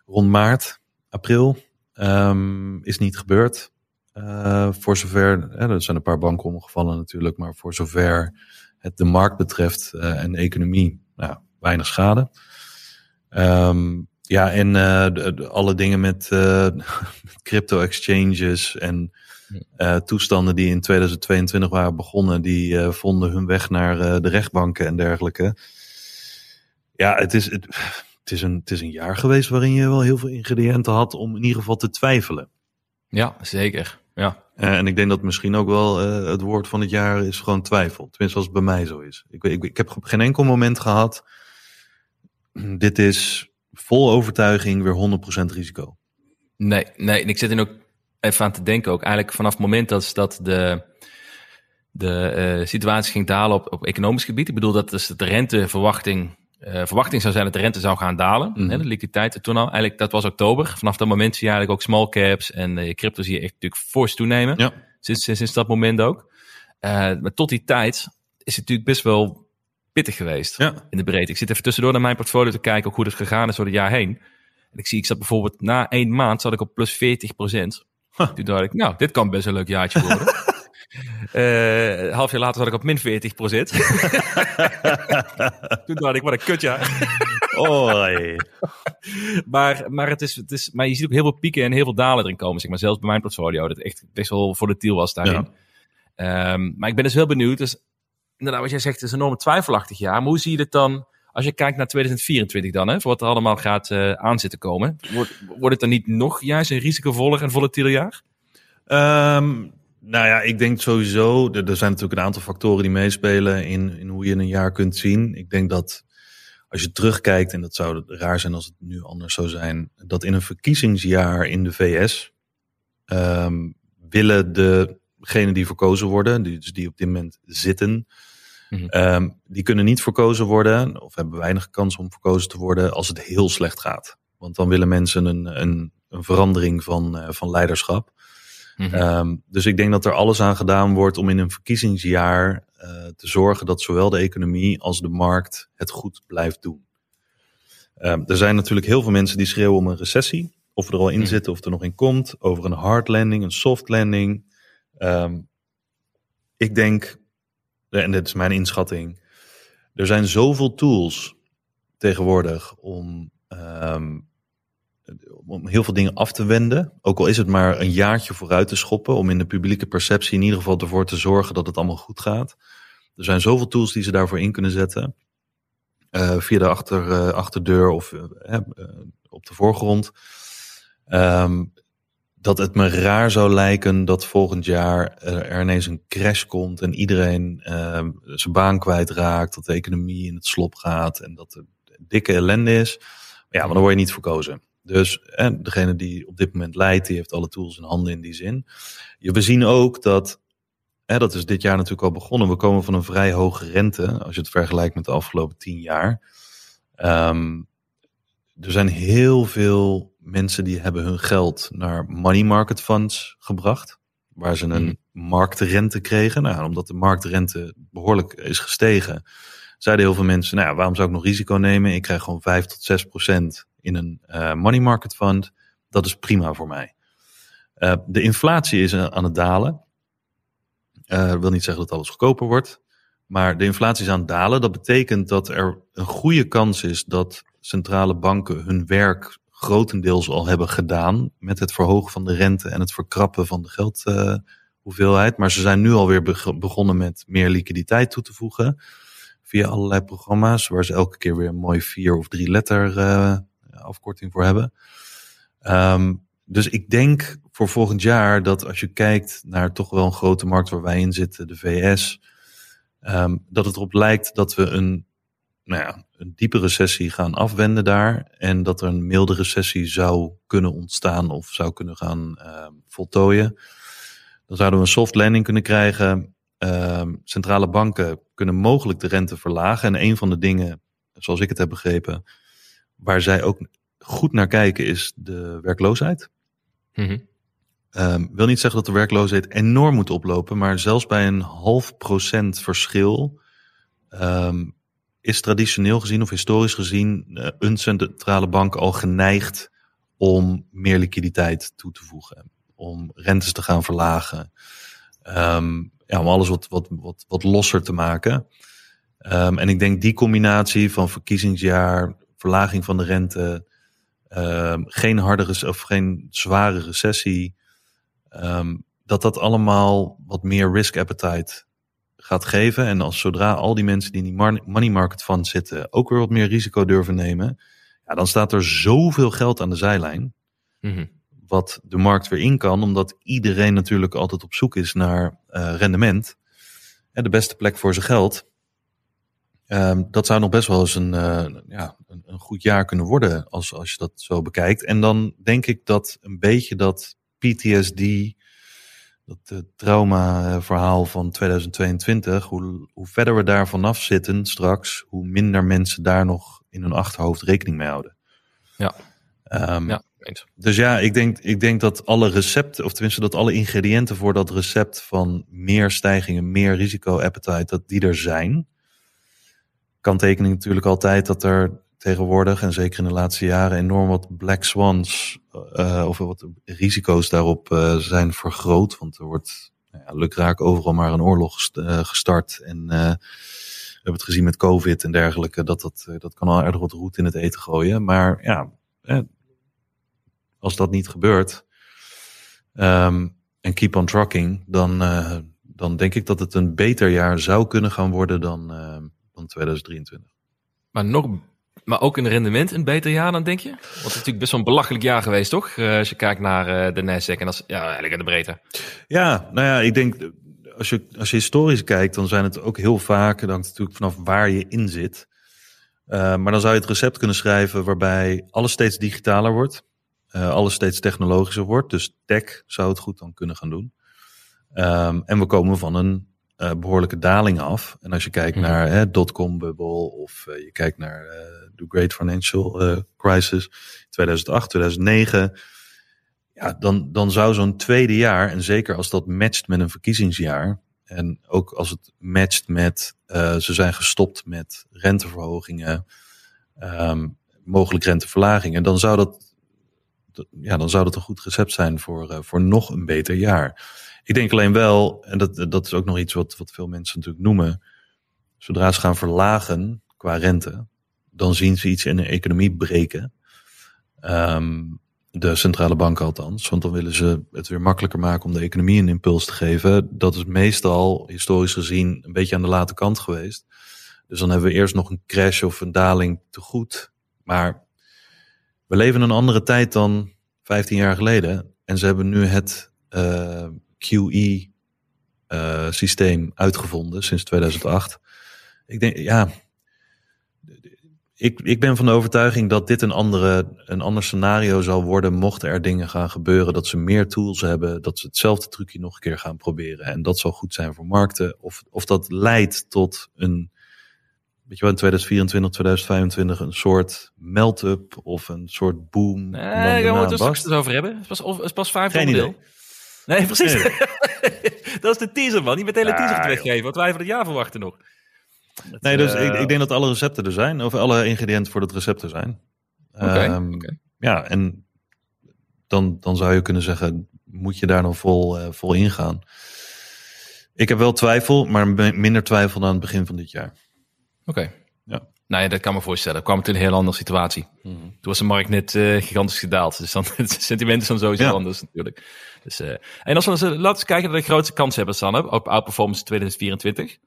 Rond maart, april. Ehm, is niet gebeurd. Eh, voor zover, er zijn een paar banken omgevallen natuurlijk. Maar voor zover het de markt betreft eh, en de economie, nou, weinig schade. Ehm, ja, en eh, de- de- alle dingen met, eh, met crypto exchanges en eh, toestanden die in 2022 waren begonnen, die vonden hun weg naar de rechtbanken en dergelijke. Ja, het is, het, het, is een, het is een jaar geweest waarin je wel heel veel ingrediënten had om in ieder geval te twijfelen. Ja, zeker. Ja. En ik denk dat misschien ook wel het woord van het jaar is gewoon twijfel. Tenminste, als het bij mij zo is. Ik, ik, ik heb op geen enkel moment gehad. Dit is vol overtuiging weer 100% risico. Nee, nee. En ik zit er ook even aan te denken ook. Eigenlijk vanaf het moment dat, dat de, de eh, situatie ging dalen op, op economisch gebied. Ik bedoel, dat dus de renteverwachting... eh, verwachting zou zijn dat de rente zou gaan dalen. Mhm. Hè, de liquiditeit toen al. Eigenlijk, dat was oktober. Vanaf dat moment zie je eigenlijk ook small caps en eh, crypto zie je echt natuurlijk fors toenemen. Ja. Sinds, sinds, sinds dat moment ook. Maar tot die tijd is het natuurlijk best wel pittig geweest Ja. in de breedte. Ik zit even tussendoor naar mijn portfolio te kijken ook hoe het gegaan is door het jaar heen. En ik zie, ik zat bijvoorbeeld na één maand zat ik op plus 40% Toen dacht ik, nou, dit kan best een leuk jaartje worden. Eh, een half jaar later zat ik op min 40% Toen dacht ik, wat een kutjaar. Oi. maar, maar, het is, het is, maar je ziet ook heel veel pieken en heel veel dalen erin komen. Zeg maar. Zelfs bij mijn portfolio, dat echt best wel volatiel was daarin. Ehm, maar ik ben dus heel benieuwd. Dus, inderdaad, wat jij zegt, is een enorm twijfelachtig jaar. Maar hoe zie je het dan, als je kijkt naar 2024 dan, hè, voor wat er allemaal gaat eh aan zitten komen? Wordt, wordt het dan niet nog juist een risicovoller en volatiel jaar? Ehm, nou ja, ik denk sowieso, er, er zijn natuurlijk een aantal factoren die meespelen in, in hoe je een jaar kunt zien. Ik denk dat als je terugkijkt, en dat zou raar zijn als het nu anders zou zijn, dat in een verkiezingsjaar in de VS ehm, willen degenen die verkozen worden, die, dus die op dit moment zitten, Mhm. ehm, die kunnen niet verkozen worden, of hebben weinig kans om verkozen te worden, als het heel slecht gaat. Want dan willen mensen een, een, een verandering van, eh, van leiderschap. Mhm. Ehm, dus ik denk dat er alles aan gedaan wordt om in een verkiezingsjaar eh, te zorgen dat zowel de economie als de markt het goed blijft doen. Ehm, er zijn natuurlijk heel veel mensen die schreeuwen om een recessie. Of we er al in Mhm. zitten of er nog in komt. Over een hard landing, een soft landing. Ik denk, en dit is mijn inschatting. Er zijn zoveel tools tegenwoordig om ehm, om heel veel dingen af te wenden. Ook al is het maar een jaartje vooruit te schoppen. Om in de publieke perceptie in ieder geval ervoor te zorgen dat het allemaal goed gaat. Er zijn zoveel tools die ze daarvoor in kunnen zetten. eh, via de achter, eh, achterdeur of eh, eh, op de voorgrond. Ehm, dat het me raar zou lijken dat volgend jaar eh, er ineens een crash komt en iedereen ehm, zijn baan kwijtraakt, dat de economie in het slop gaat en dat er dikke ellende is. Maar ja, maar dan word je niet verkozen. Dus en degene die op dit moment leidt, die heeft alle tools in handen in die zin. We zien ook dat, hè, dat is dit jaar natuurlijk al begonnen, we komen van een vrij hoge rente, als je het vergelijkt met de afgelopen tien jaar. Ehm, er zijn heel veel mensen die hebben hun geld naar money market funds gebracht, waar ze een marktrente kregen. Nou, omdat de marktrente behoorlijk is gestegen, zeiden heel veel mensen, nou ja, waarom zou ik nog risico nemen? Ik krijg gewoon 5 tot 6 procent in een eh, money market fund. Dat is prima voor mij. Eh, de inflatie is aan het dalen. Eh, Dat wil niet zeggen dat alles goedkoper wordt. Maar de inflatie is aan het dalen. Dat betekent dat er een goede kans is dat centrale banken hun werk grotendeels al hebben gedaan. Met het verhogen van de rente en het verkrappen van de geldhoeveelheid. maar ze zijn nu alweer beg- begonnen met meer liquiditeit toe te voegen. Via allerlei programma's waar ze elke keer weer een mooi vier of drie letter eh, afkorting voor hebben. Ehm, dus ik denk voor volgend jaar dat als je kijkt naar toch wel een grote markt waar wij in zitten, de VS, ehm, dat het erop lijkt dat we een, nou ja, een diepe recessie gaan afwenden daar. En dat er een milde recessie zou kunnen ontstaan of zou kunnen gaan ehm, voltooien. Dan zouden we een soft landing kunnen krijgen. Ehm, centrale banken kunnen mogelijk de rente verlagen. En een van de dingen, zoals ik het heb begrepen, waar zij ook goed naar kijken, is de werkloosheid. Ehm, wil niet zeggen dat de werkloosheid enorm moet oplopen, maar zelfs bij een half procent verschil is traditioneel gezien of historisch gezien eh, een centrale bank al geneigd om meer liquiditeit toe te voegen, om rentes te gaan verlagen, Ehm, ja, om alles wat, wat, wat, wat losser te maken. Ehm, en ik denk die combinatie van verkiezingsjaar, verlaging van de rente, ehm, geen harde of geen zware recessie, dat dat allemaal wat meer risk appetite gaat geven. En als zodra al die mensen die in die money market fund zitten ook weer wat meer risico durven nemen, ja, dan staat er zoveel geld aan de zijlijn. Mhm. wat de markt weer in kan, omdat iedereen natuurlijk altijd op zoek is naar eh, rendement. En de beste plek voor zijn geld. Ehm, dat zou nog best wel eens een, eh, ja, een, een goed jaar kunnen worden als, als je dat zo bekijkt. En dan denk ik dat een beetje dat PTSD, dat uh, trauma-verhaal van 2022, hoe, hoe verder we daar vanaf zitten straks, hoe minder mensen daar nog in hun achterhoofd rekening mee houden. Ja. Ehm, Ja, eens. dus ja, ik denk, ik denk dat alle recepten, of tenminste dat alle ingrediënten voor dat recept van meer stijgingen, meer risico-appetite, dat die er zijn. Kanttekening natuurlijk altijd dat er tegenwoordig, en zeker in de laatste jaren, enorm wat black swans, eh, of wat risico's daarop eh, zijn vergroot. Want er wordt nou ja, lukraak overal maar een oorlog eh, gestart. En we hebben het gezien met COVID en dergelijke, dat, dat, dat kan al aardig wat roet in het eten gooien. Maar ja, als dat niet gebeurt, ehm, en keep on trucking, dan, dan denk ik dat het een beter jaar zou kunnen gaan worden dan, dan 2023. Maar, nog, maar ook in rendement een beter jaar dan, denk je? Want het is natuurlijk best wel een belachelijk jaar geweest, toch? Eh, als je kijkt naar eh, de Nasdaq en is ja, eigenlijk in de breedte. Ja, nou ja, ik denk, als je, als je historisch kijkt, dan zijn het ook heel vaak, hangt natuurlijk vanaf waar je in zit. Eh, maar dan zou je het recept kunnen schrijven waarbij alles steeds digitaler wordt. alles steeds technologischer wordt. Dus tech zou het goed dan kunnen gaan doen. Ehm, en we komen van een eh, behoorlijke daling af. En als je kijkt Mhm. naar hè, dotcom-bubbel of je kijkt naar de Great Financial eh, Crisis 2008, 2009. Ja, dan, dan zou zo'n tweede jaar, en zeker als dat matcht met een verkiezingsjaar, en ook als het matcht met, eh, ze zijn gestopt met renteverhogingen, ehm, mogelijk renteverlagingen, dan zou dat, ja, dan zou dat een goed recept zijn voor, eh, voor nog een beter jaar. Ik denk alleen wel, en dat, dat is ook nog iets wat, wat veel mensen natuurlijk noemen, zodra ze gaan verlagen qua rente, dan zien ze iets in de economie breken. Ehm, de centrale banken althans. Want dan willen ze het weer makkelijker maken om de economie een impuls te geven. Dat is meestal, historisch gezien, een beetje aan de late kant geweest. Dus dan hebben we eerst nog een crash of een daling te goed. Maar we leven een andere tijd dan 15 jaar geleden. En ze hebben nu het eh, QE-systeem uitgevonden sinds 2008. Ik denk, ja, ik, ik ben van de overtuiging dat dit een, andere, een ander scenario zal worden. Mochten er dingen gaan gebeuren, dat ze meer tools hebben, dat ze hetzelfde trucje nog een keer gaan proberen. En dat zal goed zijn voor markten. Of, of dat leidt tot een, weet je wel, in 2024, 2025 een soort melt-up of een soort boom. Nee, daar gaan we het er straks over hebben. Het is pas, of- het is pas vijf Geen onderdeel. idee. Nee, precies. Nee. dat is de teaser, man. Niet met de hele Ja, teaser te weggeven. Wat wij van het jaar verwachten nog. Nee, dus Eh, ik, ik denk dat alle recepten er zijn, of alle ingrediënten voor dat recept er zijn. Oké, Ehm. Ja, en dan, dan zou je kunnen zeggen, moet je daar nog vol, eh, vol ingaan? Ik heb wel twijfel, maar mi- minder twijfel dan aan het begin van dit jaar. Oké. Ja. Nou ja, dat kan me voorstellen. Er kwam het in een heel andere situatie. Toen was de markt net eh, gigantisch gedaald. Dus dan, het sentiment is dan sowieso Ja. anders natuurlijk. Dus, en als we eens, laten we kijken naar de grootste kanshebbers dan hè, op outperformance 2024.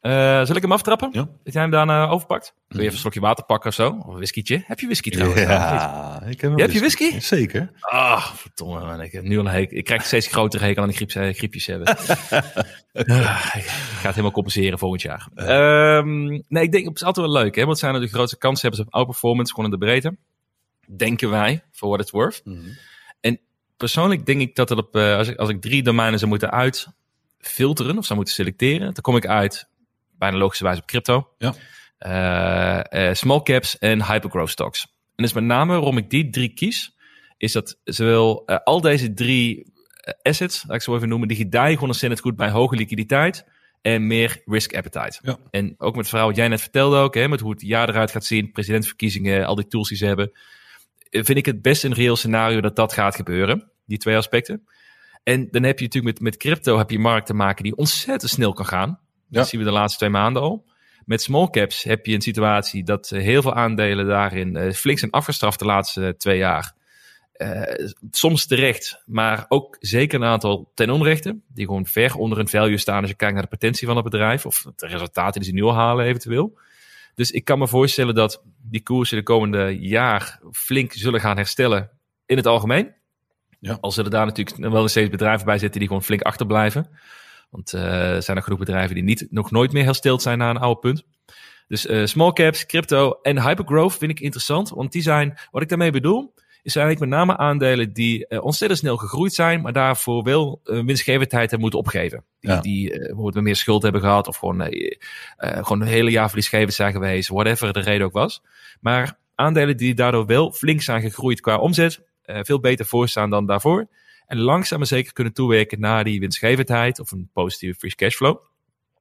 Eh zal ik hem aftrappen? Ja. Dat jij hem daarna overpakt? Wil je Mhm. even een slokje water pakken of zo? Of een whiskietje? Heb je whisky trouwens? Ja, ik heb, Je hebt je whisky? Zeker. Ah, verdomme man. Ik heb nu al een hekel. Ik krijg steeds grotere hekel aan die griep, eh, griepjes hebben. Ah, ik ga het helemaal compenseren volgend jaar. Ehm, nee, ik denk, het is altijd wel leuk. Hè? Wat zijn er de grootste kanshebbers op outperformance? Gewoon in de breedte. Denken wij, for what it's worth. Persoonlijk denk ik dat het op, eh, als, ik, als ik drie domeinen zou moeten uitfilteren of zou moeten selecteren, dan kom ik uit, bijna logischerwijs op crypto, Ja. eh, eh, small caps en hypergrowth stocks. En dus met name waarom ik die drie kies, is dat zowel eh, al deze drie assets, laat ik zo even noemen, die gedijen gewoon ontzettend goed bij hoge liquiditeit en meer risk appetite. Ja. En ook met het verhaal wat jij net vertelde ook, hè, met hoe het jaar eruit gaat zien, presidentsverkiezingen, al die tools die ze hebben, vind ik het best een reëel scenario dat dat gaat gebeuren. Die twee aspecten. En dan heb je natuurlijk met, met crypto heb je markt te maken die ontzettend snel kan gaan. Dat zien we de laatste twee maanden al. Met small caps heb je een situatie dat eh, heel veel aandelen daarin eh, flink zijn afgestraft de laatste eh, twee jaar. Soms terecht, maar ook zeker een aantal ten onrechte. Die gewoon ver onder een value staan als je kijkt naar de potentie van het bedrijf. Of de resultaten die ze nu al halen eventueel. Dus ik kan me voorstellen dat die koersen de komende jaar flink zullen gaan herstellen in het algemeen. Ja. Al zullen daar natuurlijk wel eens steeds bedrijven bij zitten die gewoon flink achterblijven. Want eh, er zijn er genoeg bedrijven die niet, nog nooit meer hersteld zijn naar een oude punt. Dus eh, small caps, crypto en hypergrowth vind ik interessant. Want die zijn, wat ik daarmee bedoel, is eigenlijk met name aandelen die eh, ontzettend snel gegroeid zijn, maar daarvoor wel uh, winstgevendheid hebben moeten opgeven. Die, Ja. die bijvoorbeeld meer schuld hebben gehad of gewoon, gewoon een hele jaar verliesgevend zijn geweest, whatever de reden ook was. Maar aandelen die daardoor wel flink zijn gegroeid qua omzet, veel beter voorstaan dan daarvoor. En langzaam maar zeker kunnen toewerken naar die winstgevendheid of een positieve free cashflow.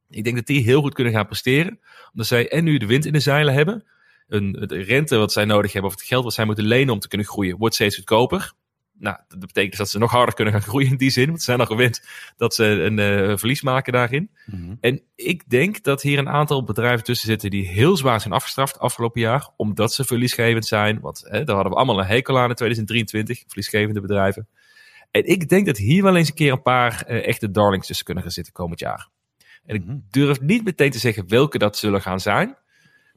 Ik denk dat die heel goed kunnen gaan presteren. Omdat zij en nu de wind in de zeilen hebben. Een, de rente wat zij nodig hebben, of het geld wat zij moeten lenen om te kunnen groeien, wordt steeds goedkoper. Nou, dat betekent dus dat ze nog harder kunnen gaan groeien in die zin. Want ze zijn al gewend dat ze een eh, verlies maken daarin. Mhm. En ik denk dat hier een aantal bedrijven tussen zitten die heel zwaar zijn afgestraft afgelopen jaar. Omdat ze verliesgevend zijn. Want hè, daar hadden we allemaal een hekel aan in 2023. Verliesgevende bedrijven. En ik denk dat hier wel eens een keer een paar eh, echte darlings tussen kunnen gaan zitten komend jaar. En ik Mhm. durf niet meteen te zeggen welke dat zullen gaan zijn.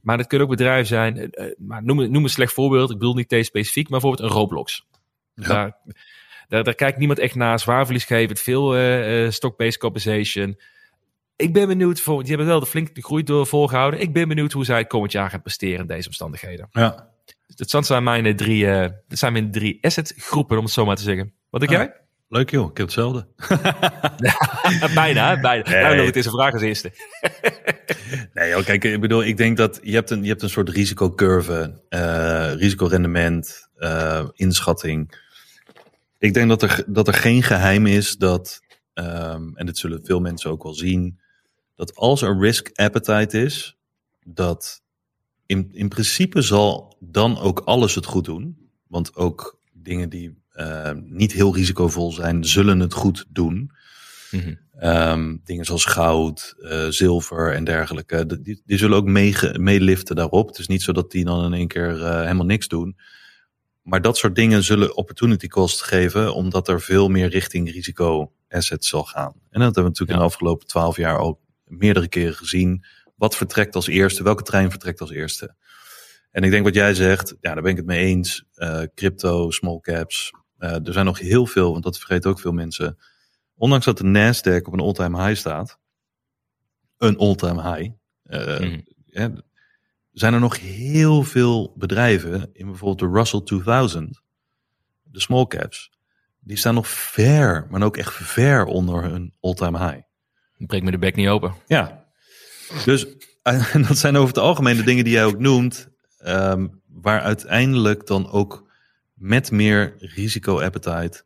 Maar het kunnen ook bedrijven zijn. eh, eh, maar noem, een- noem een slecht voorbeeld. Ik bedoel niet deze specifiek, maar bijvoorbeeld een Roblox. Ja. Daar, daar, daar kijkt niemand echt naar. Zwaar verliesgevend, veel stock-based compensation. Ik ben benieuwd, voor, die hebben wel de flinke groei door volgehouden. Ik ben benieuwd hoe zij het komend jaar gaan presteren in deze omstandigheden. Ja. Dus dat zijn mijn drie, eh, dat zijn mijn drie asset groepen, om het zo maar te zeggen. Wat denk Ah. jij? Leuk joh, ik heb hetzelfde. bijna, bijna. Nee. Nou, het is een vraag als eerste. Nee, joh, kijk, ik bedoel, ik denk dat je hebt een, je hebt een soort risicocurve, eh risicorendement, eh, inschatting. Ik denk dat er, dat er geen geheim is dat, ehm, en dit zullen veel mensen ook wel zien, dat als er risk appetite is, dat in, in principe zal dan ook alles het goed doen. Want ook dingen die niet heel risicovol zijn, zullen het goed doen. Mhm. Ehm, dingen zoals goud, eh, zilver en dergelijke. de- Die, die zullen ook meeliften daarop. Het is niet zo dat die dan in één keer eh, helemaal niks doen. Maar dat soort dingen zullen opportunity cost geven, omdat er veel meer richting risico assets zal gaan. En dat hebben we natuurlijk in de afgelopen twaalf jaar al meerdere keren gezien. Wat vertrekt als eerste? Welke trein vertrekt als eerste? En ik denk wat jij zegt, ja, daar ben ik het mee eens. Eh, crypto, small caps. Eh, er zijn nog heel veel, want dat vergeten ook veel mensen. Ondanks dat de Nasdaq op een all-time high staat, een all-time high, eh, Mhm. zijn er nog heel veel bedrijven in bijvoorbeeld de Russell 2000, de small caps, die staan nog ver, maar ook echt ver onder hun all-time high. Breek me de bek niet open. Ja, dus en dat zijn over het algemeen de dingen die jij ook noemt, ehm, waar uiteindelijk dan ook met meer risico-appetite,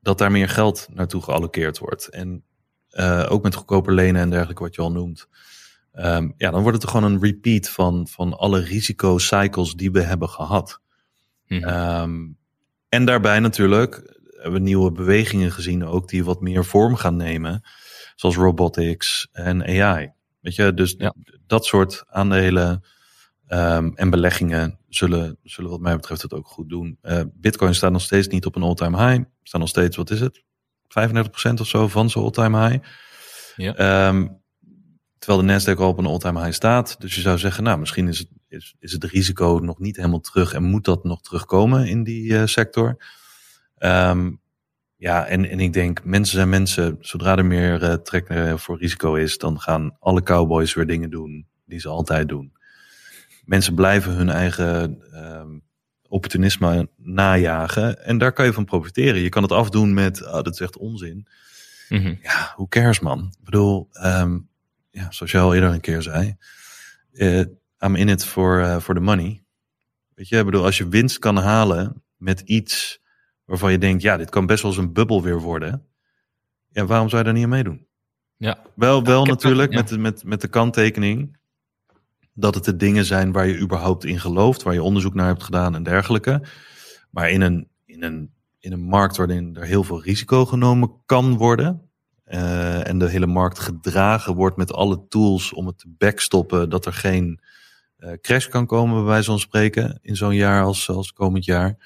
dat daar meer geld naartoe gealloceerd wordt. En eh, ook met goedkoper lenen en dergelijke, wat je al noemt. Ehm, ja, dan wordt het gewoon een repeat van, van alle risicocycles die we hebben gehad. Mhm. Ehm, en daarbij natuurlijk hebben we nieuwe bewegingen gezien ook die wat meer vorm gaan nemen. Zoals robotics en AI. Weet je, dus Ja. dat soort aandelen ehm, en beleggingen zullen, zullen wat mij betreft het ook goed doen. Eh, Bitcoin staat nog steeds niet op een all-time high. Staat nog steeds, wat is het? 35% of zo van zijn all-time high. Ja. Ehm, terwijl de Nasdaq al op een all-time high staat. Dus je zou zeggen, nou, misschien is het, is, is het risico nog niet helemaal terug en moet dat nog terugkomen in die eh, sector. Ehm, ja, en, en ik denk, mensen zijn mensen. Zodra er meer eh, trek voor risico is, dan gaan alle cowboys weer dingen doen die ze altijd doen. Mensen blijven hun eigen ehm, opportunisme najagen en daar kan je van profiteren. Je kan het afdoen met, ah, dat is echt onzin. Mhm. Ja, who cares man? Ik bedoel, ehm, ja, zoals jij al eerder een keer zei, eh, I'm in it for, eh, for the money. Weet je, ik bedoel, als je winst kan halen met iets waarvan je denkt, ja, dit kan best wel eens een bubbel weer worden. Ja, waarom zou je daar niet aan meedoen? Ja. Wel, wel natuurlijk ja. met, met, met de kanttekening dat het de dingen zijn waar je überhaupt in gelooft, waar je onderzoek naar hebt gedaan en dergelijke. Maar in een, in een, in een markt waarin er heel veel risico genomen kan worden. eh, en de hele markt gedragen wordt met alle tools om het te backstoppen dat er geen eh, crash kan komen, bij wijze van spreken, in zo'n jaar als, als komend jaar.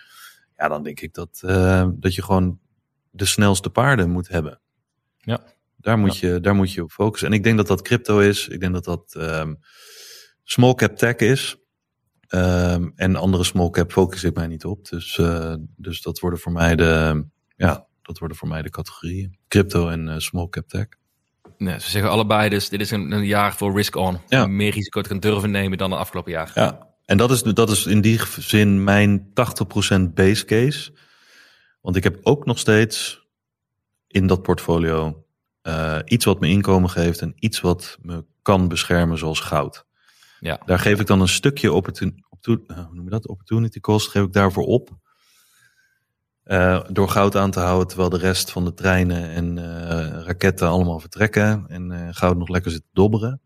Ja, dan denk ik dat, eh, dat je gewoon de snelste paarden moet hebben. Ja. Daar moet, je, daar moet je op focussen. En ik denk dat dat crypto is. Ik denk dat dat ehm, small cap tech is. Ehm, en andere small cap focus ik mij niet op. Dus, eh, dus dat worden voor mij de, ja, dat worden voor mij de categorieën. Crypto en eh, small cap tech. Nee, ze zeggen allebei dus, dit is een, een jaar voor risk-on. Ja. Om meer risico te gaan durven nemen dan de afgelopen jaar. Ja, en dat is, dat is in die zin mijn 80% base case. Want ik heb ook nog steeds in dat portfolio eh, iets wat me inkomen geeft en iets wat me kan beschermen, zoals goud. Ja. Daar geef ik dan een stukje opportun, opportun- eh, hoe noem je dat? opportunity cost, geef ik daarvoor op. Eh, door goud aan te houden, terwijl de rest van de treinen en eh, raketten allemaal vertrekken. En goud nog lekker zit te dobberen.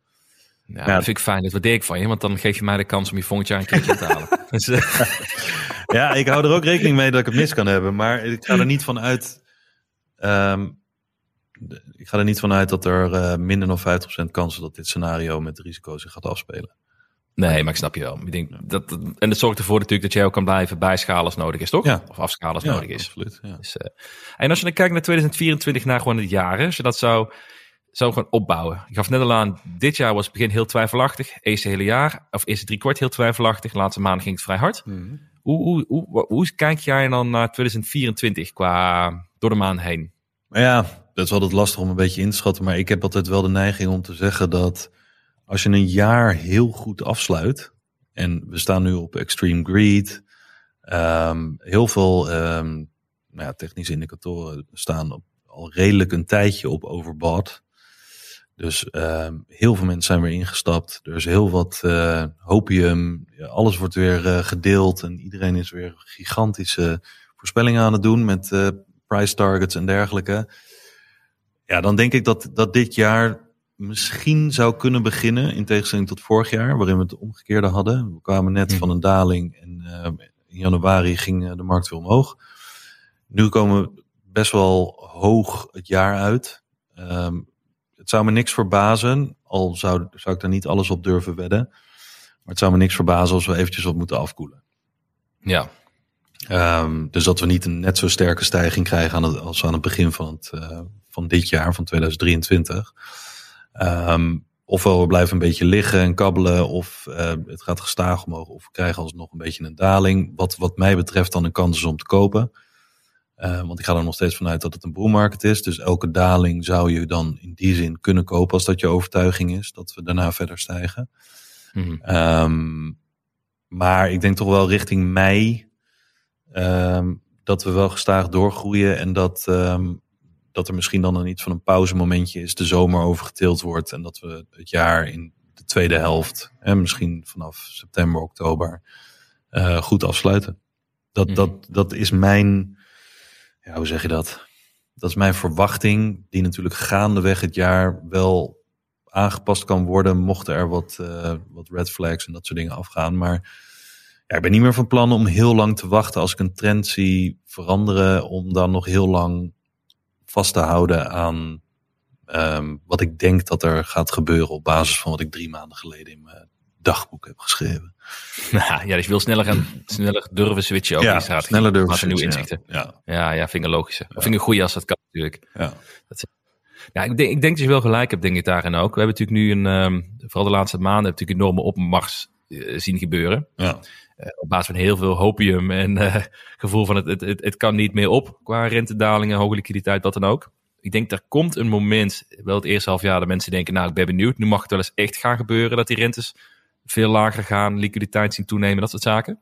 Ja, dat vind ik fijn. Dat waardeer ik van je. Want dan geef je mij de kans om je volgend jaar een keertje te halen. Dus, Ja, ik hou er ook rekening mee dat ik het mis kan hebben. Maar ik ga er niet van uit. ehm, ik ga er niet van uit dat er minder dan 50% kans is dat dit scenario met risico zich gaat afspelen. Nee, maar ik snap je wel. Ik denk dat, dat- en dat zorgt ervoor natuurlijk dat jij ook kan blijven bijschalen als nodig is, toch? Ja. Of afschalen als Ja, nodig is. absoluut. Ja. Dus, eh, en als je dan kijkt naar 2024, naar gewoon het jaar, als je dat zou, zou gewoon opbouwen. Je gaf net al aan, dit jaar was het begin heel twijfelachtig. Eerste hele jaar, of eerste drie kwart heel twijfelachtig. Laatste maanden ging het vrij hard. Hoe, hoe, hoe, hoe, hoe kijk jij dan naar 2024 qua door de maan heen? Maar ja, dat is altijd lastig om een beetje in te schatten. Maar ik heb altijd wel de neiging om te zeggen dat als je een jaar heel goed afsluit. En we staan nu op extreme greed. ehm, heel veel ehm, nou ja, technische indicatoren staan op, al redelijk een tijdje op overbought. Dus ehm, heel veel mensen zijn weer ingestapt. Er is heel wat eh hopium. Alles wordt weer eh, gedeeld. En iedereen is weer gigantische voorspellingen aan het doen met eh, price targets en dergelijke. Ja, dan denk ik dat, dat dit jaar misschien zou kunnen beginnen, in tegenstelling tot vorig jaar, waarin we het omgekeerde hadden. We kwamen net Mhm. van een daling en eh, in januari ging eh, de markt weer omhoog. Nu komen we best wel hoog het jaar uit. Ehm, het zou me niks verbazen, al zou, zou ik daar niet alles op durven wedden. Maar het zou me niks verbazen als we eventjes wat moeten afkoelen. Ja, Ehm, dus dat we niet een net zo sterke stijging krijgen aan het, als aan het begin van, het, eh, van dit jaar, van 2023. Ehm, ofwel we blijven een beetje liggen en kabbelen, of eh, het gaat gestaag omhoog, of we krijgen alsnog een beetje een daling. Wat, wat mij betreft dan een kans is om te kopen. Eh, want ik ga er nog steeds vanuit dat het een boelmarkt is. Dus elke daling zou je dan in die zin kunnen kopen als dat je overtuiging is dat we daarna verder stijgen. Mhm. Ehm, maar ik denk toch wel richting mei ehm, dat we wel gestaag doorgroeien en dat, ehm, dat er misschien dan een iets van een pauzemomentje is, de zomer overgetild wordt en dat we het jaar in de tweede helft, en misschien vanaf september, oktober, eh, goed afsluiten. Dat, Mhm. dat, dat is mijn, ja, hoe zeg je dat? Dat is mijn verwachting, die natuurlijk gaandeweg het jaar wel aangepast kan worden, mochten er wat, eh, wat red flags en dat soort dingen afgaan. Maar ja, ik ben niet meer van plan om heel lang te wachten als ik een trend zie veranderen, om dan nog heel lang vast te houden aan ehm, wat ik denk dat er gaat gebeuren op basis van wat ik drie maanden geleden in mijn dagboek heb geschreven. Nou, ja, dus je wil sneller gaan, sneller durven switchen ook in je strategie. sneller durven er nieuwe switchen, inzichten. Ja, Ja, ja, vind ik een logische. Of vind ik een goede als dat kan natuurlijk. ja. Ja, ik denk, ik denk dat je wel gelijk hebt, denk ik daarin ook. We hebben natuurlijk nu een, ehm, vooral de laatste maanden, we natuurlijk enorme opmars eh, zien gebeuren. ja. Eh, op basis van heel veel hopium en eh, gevoel van het, het, het, het kan niet meer op qua rentedalingen, hoge liquiditeit, wat dan ook. Ik denk, er komt een moment, wel het eerste half jaar, dat mensen denken, nou, ik ben benieuwd. Nu mag het wel eens echt gaan gebeuren dat die rentes veel lager gaan, liquiditeit zien toenemen, dat soort zaken.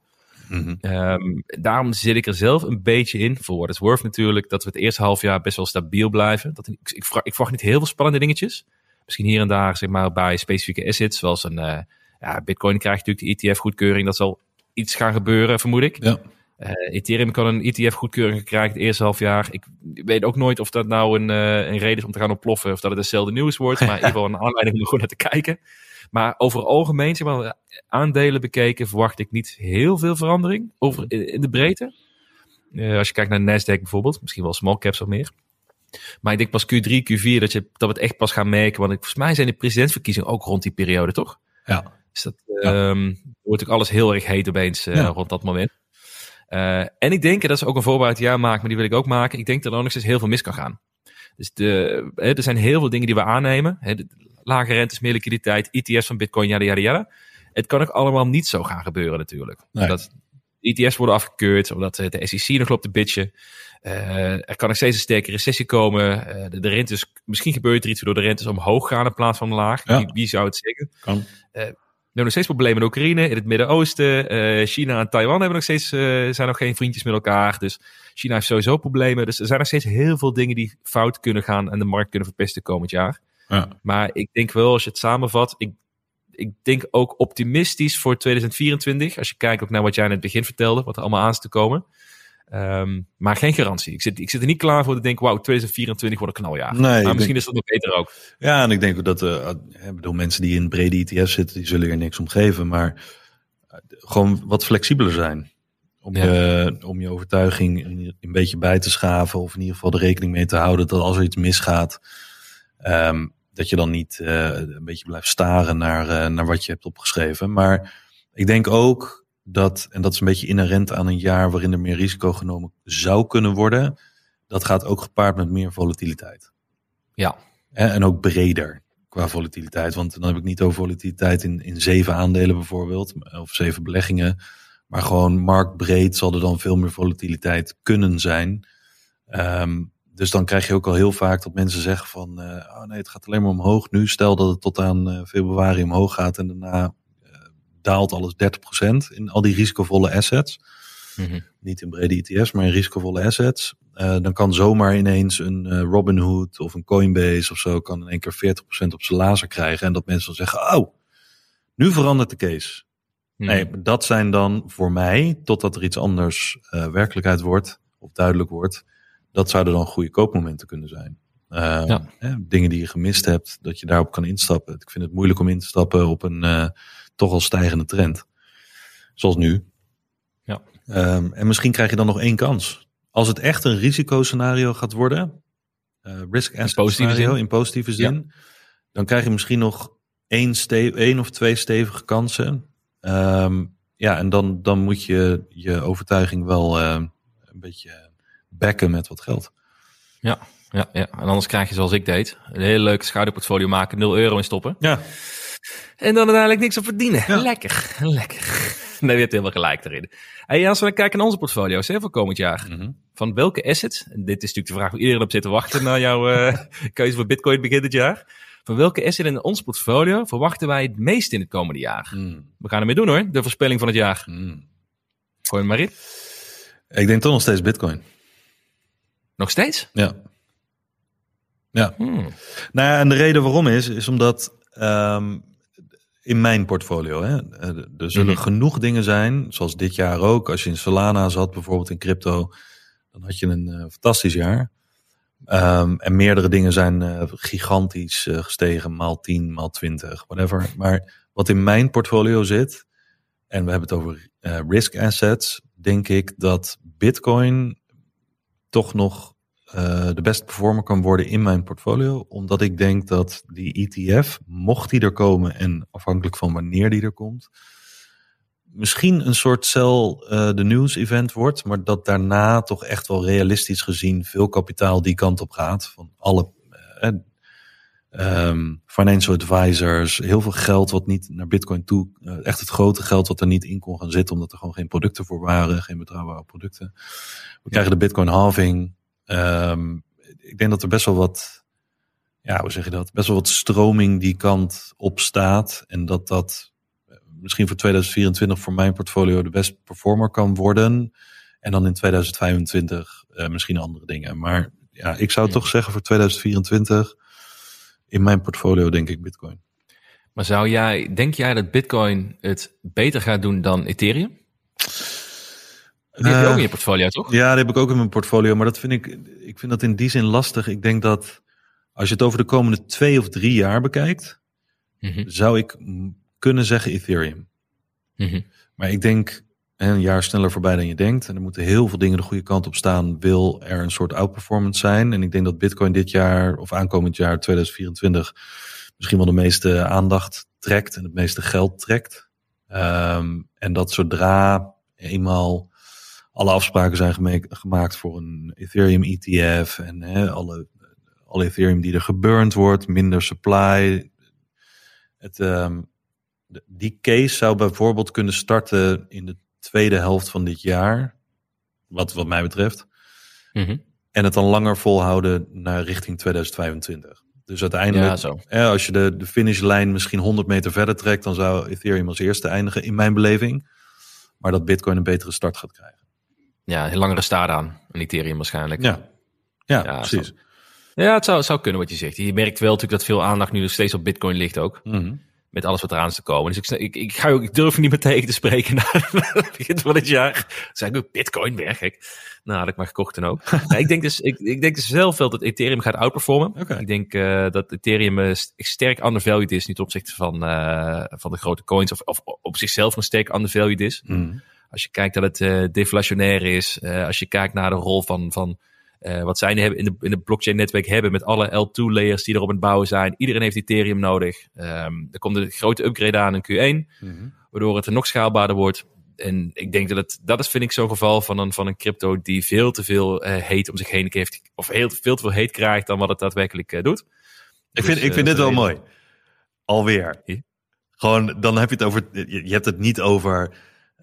Mhm. Ehm, daarom zit ik er zelf een beetje in, voor what it's worth natuurlijk, dat we het eerste half jaar best wel stabiel blijven. Dat, ik, ik, vraag, ik verwacht niet heel veel spannende dingetjes. Misschien hier en daar, zeg maar, bij specifieke assets, zoals een eh, ja, Bitcoin krijgt natuurlijk de ETF-goedkeuring. Dat zal iets gaan gebeuren, vermoed ik. Ja. Eh, Ethereum kan een ETF-goedkeuring krijgen het eerste half jaar. Ik weet ook nooit of dat nou een, eh, een reden is om te gaan ontploffen of dat het hetzelfde nieuws wordt. Maar in ieder geval een aanleiding om er gewoon naar te kijken. Maar over het algemeen, zeg maar, aandelen bekeken, verwacht ik niet heel veel verandering over, in, in de breedte. Eh, als je kijkt naar Nasdaq bijvoorbeeld, misschien wel small caps of meer. Maar ik denk pas Q3, Q4 dat, je, dat we het echt pas gaan merken. Want ik, volgens mij zijn de presidentsverkiezingen ook rond die periode, toch? Ja. Dus dat ehm, wordt ook alles heel erg heet opeens eh, Ja. rond dat moment. Eh, en ik denk, en dat is ook een voorbereid jaar maken, maar die wil ik ook maken. Ik denk dat er nog steeds heel veel mis kan gaan. Dus de, hè, er zijn heel veel dingen die we aannemen. Hè, de, lage rentes, meer liquiditeit, ETF's van Bitcoin, yada yada yada. Het kan ook allemaal niet zo gaan gebeuren natuurlijk. Nee. Dat, ETF's worden afgekeurd, omdat eh, de SEC nog loopt te bitchen. Er kan nog steeds een sterke recessie komen. De, de rentes, misschien gebeurt er iets waardoor de rentes omhoog gaan in plaats van omlaag. Ja. Wie, wie zou het zeggen? Kan. We hebben nog steeds problemen in Oekraïne, in het Midden-Oosten. Eh, China en Taiwan hebben nog steeds, eh, zijn nog geen vriendjes met elkaar. Dus China heeft sowieso problemen. Dus er zijn nog steeds heel veel dingen die fout kunnen gaan en de markt kunnen verpesten komend jaar. Ja. Maar ik denk wel, als je het samenvat, ik, ik denk ook optimistisch voor 2024. Als je kijkt ook naar wat jij in het begin vertelde, wat er allemaal aan is te komen. Ehm, maar geen garantie. Ik zit, ik zit er niet klaar voor te denken, wauw, 2024 wordt een knaljaar. Nee, maar misschien denk- is dat nog beter ook. Ja, en ik denk dat eh, ik bedoel, mensen die in brede ETF's zitten, die zullen er niks om geven. Maar eh, gewoon wat flexibeler zijn. Om, Ja. je, om je overtuiging een, een beetje bij te schaven. Of in ieder geval er rekening mee te houden dat als er iets misgaat. ehm, dat je dan niet eh, een beetje blijft staren naar, naar wat je hebt opgeschreven. Maar ik denk ook dat, en dat is een beetje inherent aan een jaar waarin er meer risico genomen zou kunnen worden. Dat gaat ook gepaard met meer volatiliteit. Ja, En, en ook breder qua volatiliteit. Want dan heb ik niet over volatiliteit in, in zeven aandelen bijvoorbeeld. Of zeven beleggingen. Maar gewoon marktbreed zal er dan veel meer volatiliteit kunnen zijn. Ehm, dus dan krijg je ook al heel vaak dat mensen zeggen van... eh, oh nee, het gaat alleen maar omhoog nu. Stel dat het tot aan eh, februari omhoog gaat en daarna eh, daalt alles 30% in al die risicovolle assets Mhm. niet in brede ETF's, maar in risicovolle assets. Eh, dan kan zomaar ineens een eh, Robinhood of een Coinbase of zo kan in één keer 40% op zijn lazer krijgen. En dat mensen dan zeggen, oh, nu verandert de case. Mhm. Nee, dat zijn dan voor mij, totdat er iets anders eh, werkelijkheid wordt of duidelijk wordt, dat zouden dan goede koopmomenten kunnen zijn. Eh, Ja. hè, dingen die je gemist hebt, dat je daarop kan instappen. Ik vind het moeilijk om in te stappen op een toch al stijgende trend. Zoals nu. Ja. Ehm, en misschien krijg je dan nog één kans. Als het echt een risicoscenario gaat worden, eh risk asset positieve scenario zin. in positieve zin, dan krijg je misschien nog één, één of twee stevige kansen. Ehm, ja, en dan, dan moet je je overtuiging wel eh, een beetje backen met wat geld. Ja, ja, ja. En anders krijg je zoals ik deed. Een hele leuke schouderportfolio maken, 0 euro in stoppen. Ja, En dan uiteindelijk niks op verdienen. Ja. Lekker, lekker. Nee, je hebt helemaal gelijk erin. Hey, als we dan kijken naar onze portfolio's hè, voor komend jaar. Mhm. Van welke assets, en dit is natuurlijk de vraag waar iedereen op zit te wachten na jouw eh, keuze voor bitcoin begin dit jaar. Van welke asset in ons portfolio verwachten wij het meest in het komende jaar? Mm, We gaan ermee doen hoor, de voorspelling van het jaar. mm. Gooi hem maar in. Ik denk toch nog steeds Bitcoin. Nog steeds? Ja. Ja. Hmm. Nou ja, en de reden waarom is, is omdat ehm, in mijn portfolio, hè, eh, er zullen Mhm. genoeg dingen zijn, zoals dit jaar ook. Als je in Solana zat, bijvoorbeeld in crypto, dan had je een eh, fantastisch jaar. Ehm, en meerdere dingen zijn eh, gigantisch gestegen, maal 10, maal 20, whatever. Maar wat in mijn portfolio zit, en we hebben het over risk assets, denk ik dat Bitcoin toch nog eh, de beste performer kan worden in mijn portfolio. Omdat ik denk dat die ETF, mocht die er komen en afhankelijk van wanneer die er komt, misschien een soort sell eh, de news event wordt, maar dat daarna toch echt wel realistisch gezien veel kapitaal die kant op gaat. Van alle ehm, financial advisors, heel veel geld wat niet naar Bitcoin toe, echt het grote geld wat er niet in kon gaan zitten, omdat er gewoon geen producten voor waren, geen betrouwbare producten. We krijgen de Bitcoin halving. Ehm, ik denk dat er best wel wat, ja, hoe zeg je dat? Best wel wat stroming die kant op staat. En dat dat eh, misschien voor 2024 voor mijn portfolio de best performer kan worden. En dan in 2025 eh, misschien andere dingen. Maar ja, ik zou toch zeggen voor 2024 in mijn portfolio denk ik Bitcoin. Maar zou jij, denk jij dat bitcoin het beter gaat doen dan Ethereum? Die heb je Eh, ook in je portfolio, toch? Ja, die heb ik ook in mijn portfolio. Maar dat vind ik, ik vind dat in die zin lastig. Ik denk dat als je het over de komende twee of drie jaar bekijkt, Mhm, zou ik kunnen zeggen Ethereum. mhm. Maar ik denk een jaar sneller voorbij dan je denkt. En er moeten heel veel dingen de goede kant op staan. Wil er een soort outperformance zijn. En ik denk dat Bitcoin dit jaar of aankomend jaar 2024 misschien wel de meeste aandacht trekt en het meeste geld trekt. Ehm, en dat zodra eenmaal alle afspraken zijn gemaakt voor een Ethereum ETF en hè, alle, alle Ethereum die er geburnt wordt, minder supply. Het, ehm, die case zou bijvoorbeeld kunnen starten in de tweede helft van dit jaar. Wat, wat mij betreft. Mhm. En het dan langer volhouden naar richting 2025. Dus uiteindelijk, Ja, zo. als je de, de finishlijn misschien 100 meter verder trekt, dan zou Ethereum als eerste eindigen, in mijn beleving. Maar dat Bitcoin een betere start gaat krijgen. Ja, een langere staart aan. Een Ethereum waarschijnlijk. Ja, ja, Ja, precies. Ja, het zou, het zou kunnen wat je zegt. Je merkt wel natuurlijk dat veel aandacht nu nog steeds op Bitcoin ligt ook. Mhm. Met alles wat eraan is te komen. Dus ik, ik, ik, ga, ook- ik durf niet meer tegen te spreken na het begin van het jaar. Ik ook Bitcoin weg, gek. Nou, had ik maar gekocht dan ook. Ik, denk dus, ik, ik denk dus zelf wel dat Ethereum gaat outperformen. Ik denk eh, dat Ethereum st- sterk undervalued is. Niet ten opzichte van, eh, van de grote coins. Of, of op zichzelf nog sterk undervalued is. Mhm. Als je kijkt dat het eh, deflationair is. eh, als je kijkt naar de rol van, van eh, wat zij in de, in de blockchain netwerk hebben. Met alle L2 layers die erop aan het bouwen zijn. Iedereen heeft Ethereum nodig. Ehm, er komt een grote upgrade aan in Q1. Mhm. Waardoor het er nog schaalbaarder wordt. En ik denk dat het, dat is vind ik zo'n geval van een, van een crypto die veel te veel eh heet om zich heen heeft. Of heel, veel te veel heet krijgt dan wat het daadwerkelijk doet. Ik vind, Dus, ik vind eh, dit wel mooi. Alweer. Gewoon, dan heb je het over, je, je hebt het niet over,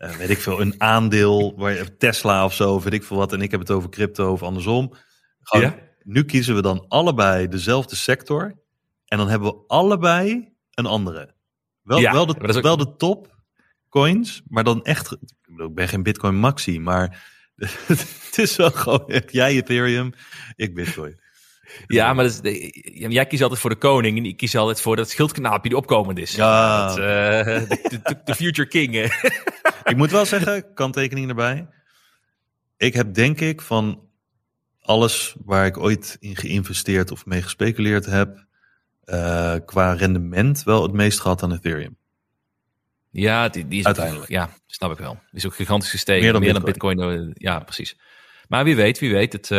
eh, weet ik veel, een aandeel, waar je, Tesla of zo, weet ik veel wat. En ik heb het over crypto of andersom. Gewoon, Ja? Nu kiezen we dan allebei dezelfde sector. En dan hebben we allebei een andere. Wel, Ja, wel, de, ook- wel de top coins, maar dan echt, ik, ben geen Bitcoin maxi, maar het is wel gewoon echt, jij Ethereum, ik Bitcoin. Ja, maar dat is, jij kiest altijd voor de koning en ik kies altijd voor dat schildknaapje die opkomend is. Ja. Dat, eh, de, de, de future king. Ik moet wel zeggen, kanttekening erbij. Ik heb denk ik van alles waar ik ooit in geïnvesteerd of mee gespeculeerd heb, eh, qua rendement wel het meest gehad aan Ethereum. Ja, die, die is Uiteindelijk. Ja, snap ik wel. Die is ook gigantisch gestegen. Meer dan Meer dan Bitcoin. eh, ja, precies. Maar wie weet, wie weet. Het,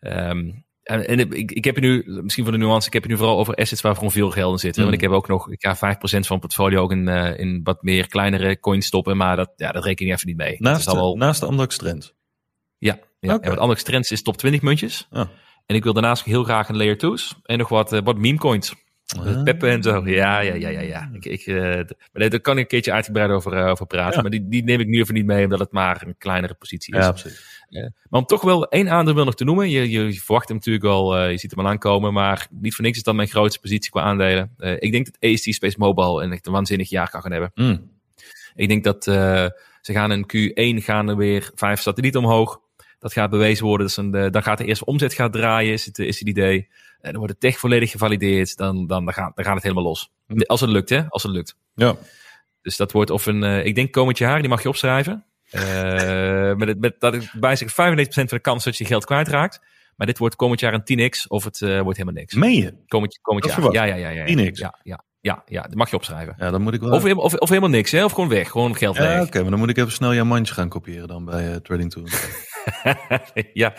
ehm, en, ik, ik heb je nu, misschien voor de nuance, ik heb je nu vooral over assets waar gewoon veel geld in zit. Mm. Want ik heb ook nog, ik ga 5% van mijn portfolio ook in, eh, in wat meer kleinere coins stoppen. Maar dat, ja, dat reken ik even niet mee. Dat Naast is al naast de Amdax Trends. ja, ja. En wat Alex Trends is top 20 muntjes. Ah. En ik wil daarnaast heel graag een layer 2's. En nog wat, eh, wat meme coins. Ah. Peppen en zo. Ja, ja, ja, ja. ja. Ik, ik, eh, maar daar kan ik een keertje uitgebreid over, eh, over praten. Ja. Maar die, die neem ik nu even niet mee, omdat het maar een kleinere positie is. Ja, precies. Maar om toch wel één aandeel nog te noemen. Je, je, je verwacht hem natuurlijk al, eh, je ziet hem al aankomen. Maar niet voor niks is dat mijn grootste positie qua aandelen. Eh, ik denk dat AST Space Mobile een echt een waanzinnig jaar kan gaan hebben. Mm. Ik denk dat eh, ze gaan in Q1 gaan er weer vijf satellieten omhoog. Dat gaat bewezen worden. Dus een, eh, dan gaat de eerste omzet gaan draaien, is het, is het idee. En dan wordt de tech volledig gevalideerd. Dan, dan, dan, gaat, dan gaat het helemaal los. Als het lukt, hè? Als het lukt. Ja. Dus dat wordt of een, eh, ik denk komend jaar, die mag je opschrijven. Eh, met, het, met dat ik bij zich 95% van de kans dat je geld kwijtraakt. Maar dit wordt komend jaar een 10x of het eh, wordt helemaal niks. Meen je? Komend, komend Dat jaar. Ja, ja, ja, ja, ja. 10x? Ja, ja, ja, ja, dat mag je opschrijven. Ja, dan moet ik wel... Of, helemaal- of, of helemaal niks, hè? Of gewoon weg. Gewoon geld ja, weg. oké, maar dan moet ik even snel jouw mandje gaan kopiëren dan bij Trading Tool. ja,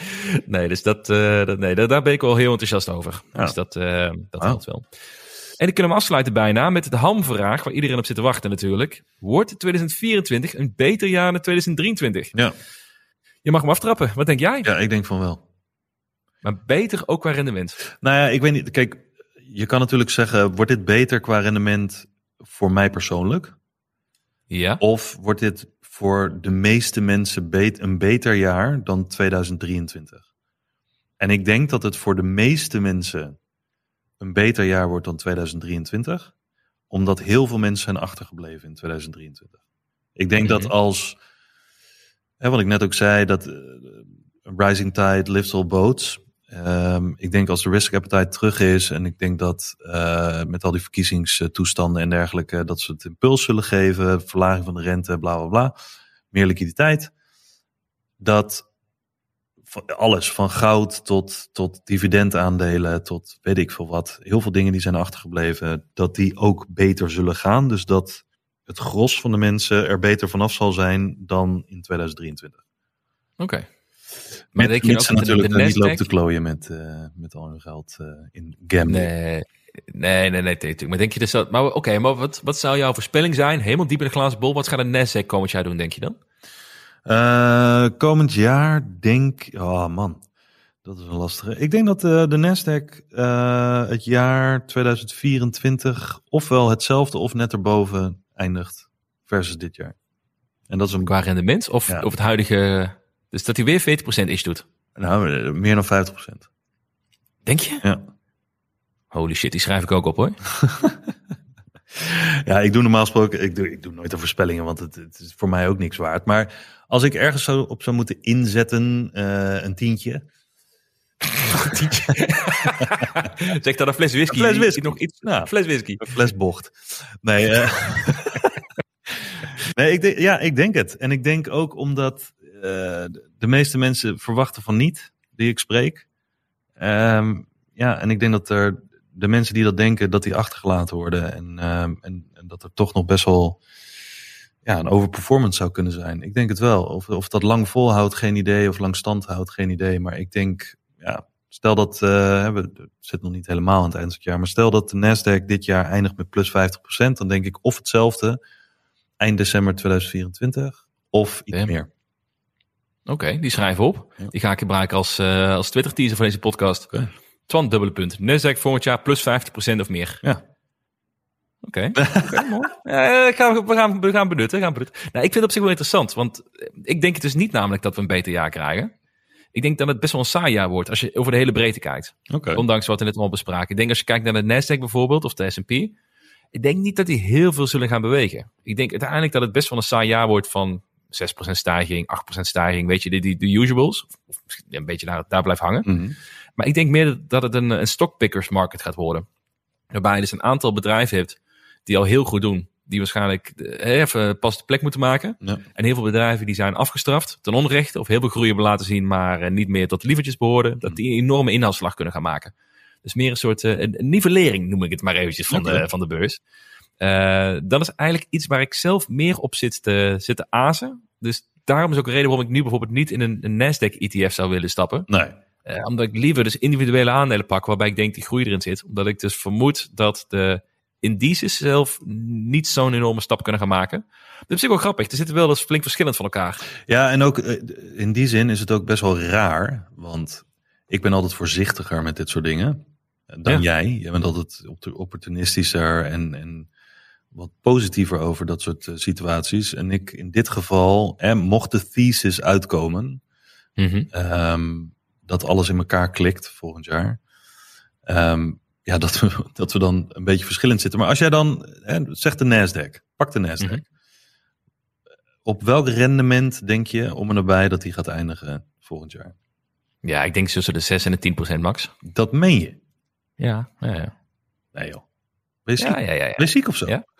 nee, dus dat, eh, dat, nee, daar, ben ik wel heel enthousiast over. Ja. Dus dat, eh, dat helpt wel. En dan kunnen we afsluiten bijna met de hamvraag, waar iedereen op zit te wachten natuurlijk. Wordt 2024 een beter jaar dan 2023? Ja. Je mag hem aftrappen. Wat denk jij? ja, ik denk van wel. Maar beter ook qua rendement. Nou ja, ik weet niet. Kijk, je kan natuurlijk zeggen, wordt dit beter qua rendement voor mij persoonlijk? Ja. Of wordt dit voor de meeste mensen een beter jaar dan 2023? En ik denk dat het voor de meeste mensen een beter jaar wordt dan 2023, omdat heel veel mensen zijn achtergebleven in 2023. Ik denk dat Mhm. als, hè, wat ik net ook zei, dat eh, rising tide lifts all boats. Ehm, ik denk als de risk appetite terug is en ik denk dat eh, met al die verkiezingstoestanden en dergelijke, dat ze het impuls zullen geven, verlaging van de rente, bla bla bla, meer liquiditeit, dat alles, van goud tot, tot dividendaandelen, tot weet ik veel wat, heel veel dingen die zijn achtergebleven, dat die ook beter zullen gaan. Dus dat het gros van de mensen er beter vanaf zal zijn dan in 2023. Oké. Denk je mits ze de- natuurlijk de eh, niet lopen Nasdaq- te klooien met, eh, met al hun geld eh, in gambling. Nee, nee, nee, nee, natuurlijk. Maar denk je dus dat... Maar oké, maar wat, wat zou jouw voorspelling zijn? Helemaal diep in de glazen bol. Wat gaat de Nasdaq komend jaar doen, denk je dan? Komend jaar denk Oh man, dat is een lastige. Ik denk dat de Nasdaq het jaar 2024 ofwel hetzelfde of net erboven eindigt versus dit jaar. En dat is een, Qua rendement? Of, Ja. of het huidige... Dus dat hij weer 40% is doet. nou, meer dan 50% Denk je? Ja. Holy shit, die schrijf ik ook op hoor. Ja, ik doe normaal gesproken, ik doe, ik doe nooit de voorspellingen, want het, het is voor mij ook niks waard. Maar als ik ergens zo op zou moeten inzetten, eh, een tientje. zeg dat een fles whisky. Een fles whisky. Nog iets, Nou. een fles whisky. Een fles bocht. Nee, eh, nee ik, denk, ja, ik denk het. En ik denk ook omdat de- de meeste mensen verwachten van niet, die ik spreek. Ehm, ja, en ik denk dat er de mensen die dat denken, dat die achtergelaten worden. En, ehm, en, en dat er toch nog best wel ja, een overperformance zou kunnen zijn. Ik denk het wel. Of, of dat lang volhoudt, geen idee. Of lang stand houdt, geen idee. Maar ik denk, ja, stel dat, eh, we het zit nog niet helemaal aan het eind van het jaar. Maar stel dat de Nasdaq dit jaar eindigt met plus 50%. Dan denk ik of hetzelfde eind december 2024. Of iets meer. Oké, die schrijven op. Ja. Die ga ik gebruiken als, eh, als Twitter teaser voor deze podcast. Oké. Twan, dubbele punt. Nasdaq volgend jaar plus 50% of meer. Ja. Oké, mooi. Ja, gaan we, gaan, we gaan benutten. we Gaan benutten. Nou, ik vind het op zich wel interessant, want eh, ik denk het dus niet namelijk dat we een beter jaar krijgen. Ik denk dat het best wel een saai jaar wordt als je over de hele breedte kijkt. Ondanks wat we net al bespraken. Ik denk als je kijkt naar de Nasdaq bijvoorbeeld, of de S&P. Ik denk niet dat die heel veel zullen gaan bewegen. Ik denk uiteindelijk dat het best wel een saai jaar wordt van 6% stijging, 8% stijging. Weet je, de, de usuals. Of misschien een beetje daar, daar blijft hangen. Mhm. Maar ik denk meer dat het een, een stockpickers market gaat worden. Waarbij je dus een aantal bedrijven hebt die al heel goed doen. Die waarschijnlijk eh, even pas de plek moeten maken. Ja. En heel veel bedrijven die zijn afgestraft ten onrechte. Of heel veel groei hebben laten zien, maar eh, niet meer tot lievertjes behoorden. Dat die een enorme inhaalslag kunnen gaan maken. Dus meer een soort eh, nivellering noem ik het maar eventjes van, de, van de beurs. Eh, dat is eigenlijk iets waar ik zelf meer op zit te, zit te azen. Dus daarom is ook een reden waarom ik nu bijvoorbeeld niet in een, een Nasdaq ETF zou willen stappen. Nee. Eh, omdat ik liever dus individuele aandelen pak waarbij ik denk die groei erin zit. Omdat ik dus vermoed dat de indices zelf niet zo'n enorme stap kunnen gaan maken. Dat is op zich wel grappig. Er zitten wel eens flink verschillend van elkaar. Ja, en ook eh, in die zin is het ook best wel raar. Want ik ben altijd voorzichtiger met dit soort dingen dan Ja. jij. Jij bent altijd op- opportunistischer en, en wat positiever over dat soort eh, situaties. En ik in dit geval, eh, mocht de thesis uitkomen, ehm, dat alles in elkaar klikt volgend jaar. Ehm, ja, dat we, dat we dan een beetje verschillend zitten. Maar als jij dan, hè, zegt de Nasdaq, pak de Nasdaq. Mhm. Op welk rendement denk je om en nabij dat die gaat eindigen volgend jaar? Ja, ik denk tussen de 6 en de 10 procent max. Dat meen je? Ja, ja, ja. Nee joh. Ben je ziek, Ja, ja, ja. ja. Ben je ziek of zo? Ja.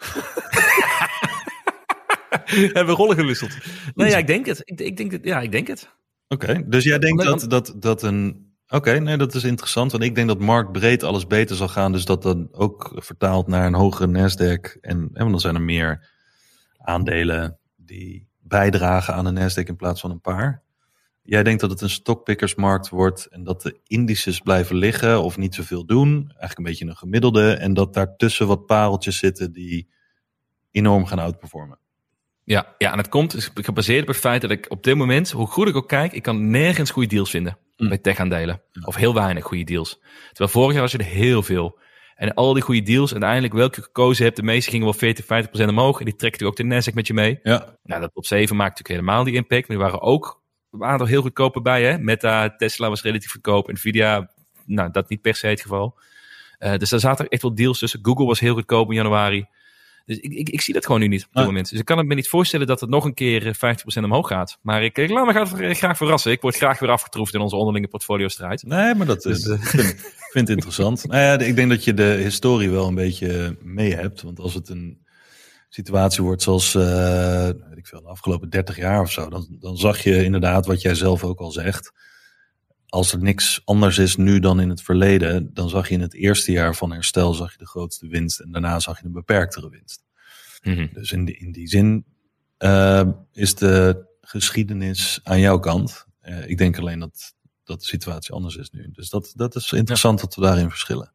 Hebben we rollen gewisseld? Nee, ja, ik denk het. Ik, ik denk het. Ja, ik denk het. Oké, dus jij denkt dat, dat, dat een... Oké, nee, dat is interessant. Want ik denk dat marktbreed alles beter zal gaan. Dus dat dan ook vertaalt naar een hogere Nasdaq. En, en dan zijn er meer aandelen die bijdragen aan de Nasdaq in plaats van een paar. Jij denkt dat het een stockpickersmarkt wordt en dat de indices blijven liggen of niet zoveel doen. Eigenlijk een beetje een gemiddelde. En dat daartussen wat pareltjes zitten die enorm gaan outperformen. Ja, ja, en het komt is gebaseerd op het feit dat ik op dit moment, hoe goed ik ook kijk, ik kan nergens goede deals vinden Mm. bij tech-aandelen. Of heel weinig goede deals. Terwijl vorig jaar was er heel veel. En al die goede deals, uiteindelijk welke je gekozen hebt, de meeste gingen wel 40, 50 procent omhoog. En die trekt natuurlijk ook de Nasdaq met je mee. Ja, Nou, dat top 7 maakt natuurlijk helemaal die impact. Maar die waren ook een aantal heel goedkope bij, hè. Meta, Tesla was relatief goedkoop. Nvidia, nou, dat niet per se het geval. Eh, dus daar zaten echt wel deals tussen. Google was heel goedkoop in januari. Dus ik, ik, ik zie dat gewoon nu niet op dit Nee. moment. Dus ik kan het me niet voorstellen dat het nog een keer eh, 50% omhoog gaat. Maar ik, ik laat me graag, graag verrassen. Ik word graag weer afgetroefd in onze onderlinge portfolio-strijd. Nee, maar dat is, Dus, eh, vind, ik vind het interessant. nou ja, ik denk dat je de historie wel een beetje mee hebt. Want als het een situatie wordt zoals eh, weet ik veel, de afgelopen 30 jaar of zo, dan, dan zag je inderdaad wat jij zelf ook al zegt. Als er niks anders is nu dan in het verleden, dan zag je in het eerste jaar van herstel zag je de grootste winst en daarna zag je een beperktere winst. mhm. Dus in die, in die zin eh, is de geschiedenis aan jouw kant. Eh, ik denk alleen dat, dat de situatie anders is nu. Dus dat, dat is interessant dat we daarin verschillen.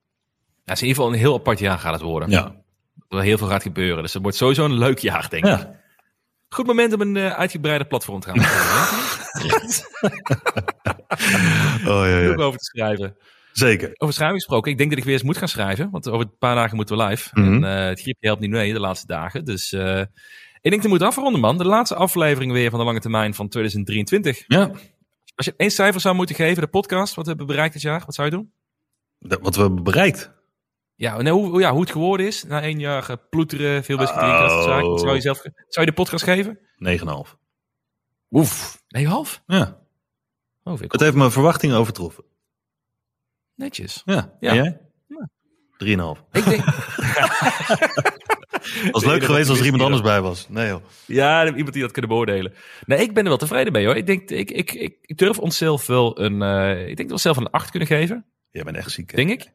Ja, het is in ieder geval een heel apart jaar gaat het worden. Ja. Er heel veel gaat gebeuren. Dus het wordt sowieso een leuk jaar, denk ik. ja. Goed moment om een eh, uitgebreide platform te gaan. Oh, ja, over te schrijven. Zeker. Over schrijven gesproken, ik denk dat ik weer eens moet gaan schrijven. Want over een paar dagen moeten we live. Mhm. En eh, het griepje helpt niet mee de laatste dagen. Dus eh, Ik denk dat we moeten afronden, man. De laatste aflevering weer van de lange termijn van 2023. Ja, Als je één cijfer zou moeten geven, de podcast, wat hebben we bereikt dit jaar? Wat zou je doen? dat- wat we hebben bereikt. Ja, nee, hoe, ja, hoe het geworden is na één jaar eh, ploeteren, veel whisky drinken, dat soort zaken. Wat Zou je, zelf, zou je de podcast geven? 9,5. Oef. Nee, half? Ja, Oh, het heeft mijn verwachtingen overtroffen. netjes. Ja, Ja. en jij? Ja. 3,5. Ik denk... Was leuk geweest als er iemand anders bij was. Nee joh. Ja, iemand die dat kunnen beoordelen. Nee, ik ben er wel tevreden mee hoor. Ik denk, ik, ik, ik, ik durf onszelf wel een, eh, ik denk dat we onszelf een 8 kunnen geven. Jij bent echt ziek. hè? Denk ik.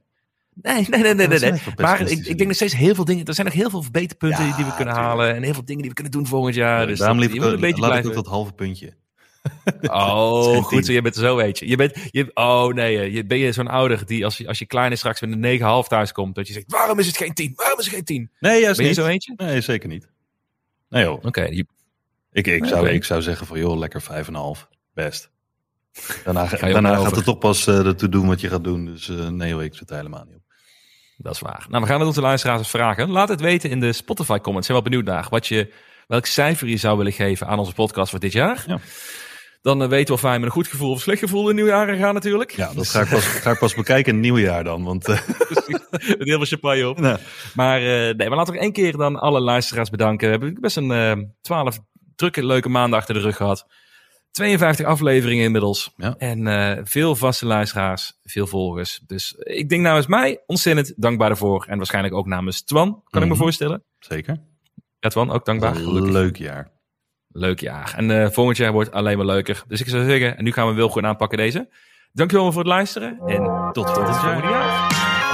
Nee, nee, nee, nee. Nee, Maar ik, ik denk nog steeds heel veel dingen. Er zijn nog heel veel verbeterpunten Ja, die we kunnen tuurlijk. halen. En heel veel dingen die we kunnen doen volgend jaar. Dus Daarom liep je ik, een beetje laat ik ook dat halve puntje. Oh, goed zo. Je bent er zo, weet je. je, bent, je oh nee, eh, je, ben je zo'n ouder die als je, als je klein is straks met een 9,5 thuis komt. Dat je zegt, waarom is het geen 10? Waarom is het geen 10? Nee, juist Ben je niet. zo eentje? Nee, zeker niet. Nee joh. Oké, je- Ik, ik, Nee, zou, ik zou zeggen van joh, lekker 5,5. Best. Daarna, je daarna gaat het toch pas eh, ertoe doen wat je gaat doen. Dus eh, nee hoor, ik zit er helemaal niet op. Dat is waar. Nou, we gaan het onze luisteraars vragen. Laat het weten in de Spotify comments. Zijn we wel benieuwd naar wat je, welk cijfer je zou willen geven aan onze podcast voor dit jaar. Ja. Dan eh, weten we of wij met een goed gevoel of slecht gevoel in het nieuwjaar gaan natuurlijk. Ja, dat ga ik pas, ga ik pas bekijken in het nieuwe jaar dan. Want eh, Met heel veel champagne op. nou, Maar eh, nee, we laten nog één keer dan alle luisteraars bedanken. We hebben best een twaalf drukke, leuke maanden achter de rug gehad. 52 afleveringen inmiddels. Ja. En eh, veel vaste luisteraars, veel volgers. Dus ik denk namens mij ontzettend dankbaar ervoor. En waarschijnlijk ook namens Twan, kan ik me Mhm. voorstellen. zeker. Ja, Twan, ook dankbaar. Gelukkig. Leuk jaar. Leuk jaar. En eh, volgend jaar wordt alleen maar leuker. Dus ik zou zeggen, en nu gaan we Wilgo aanpakken deze. Dankjewel voor het luisteren. En tot volgend jaar.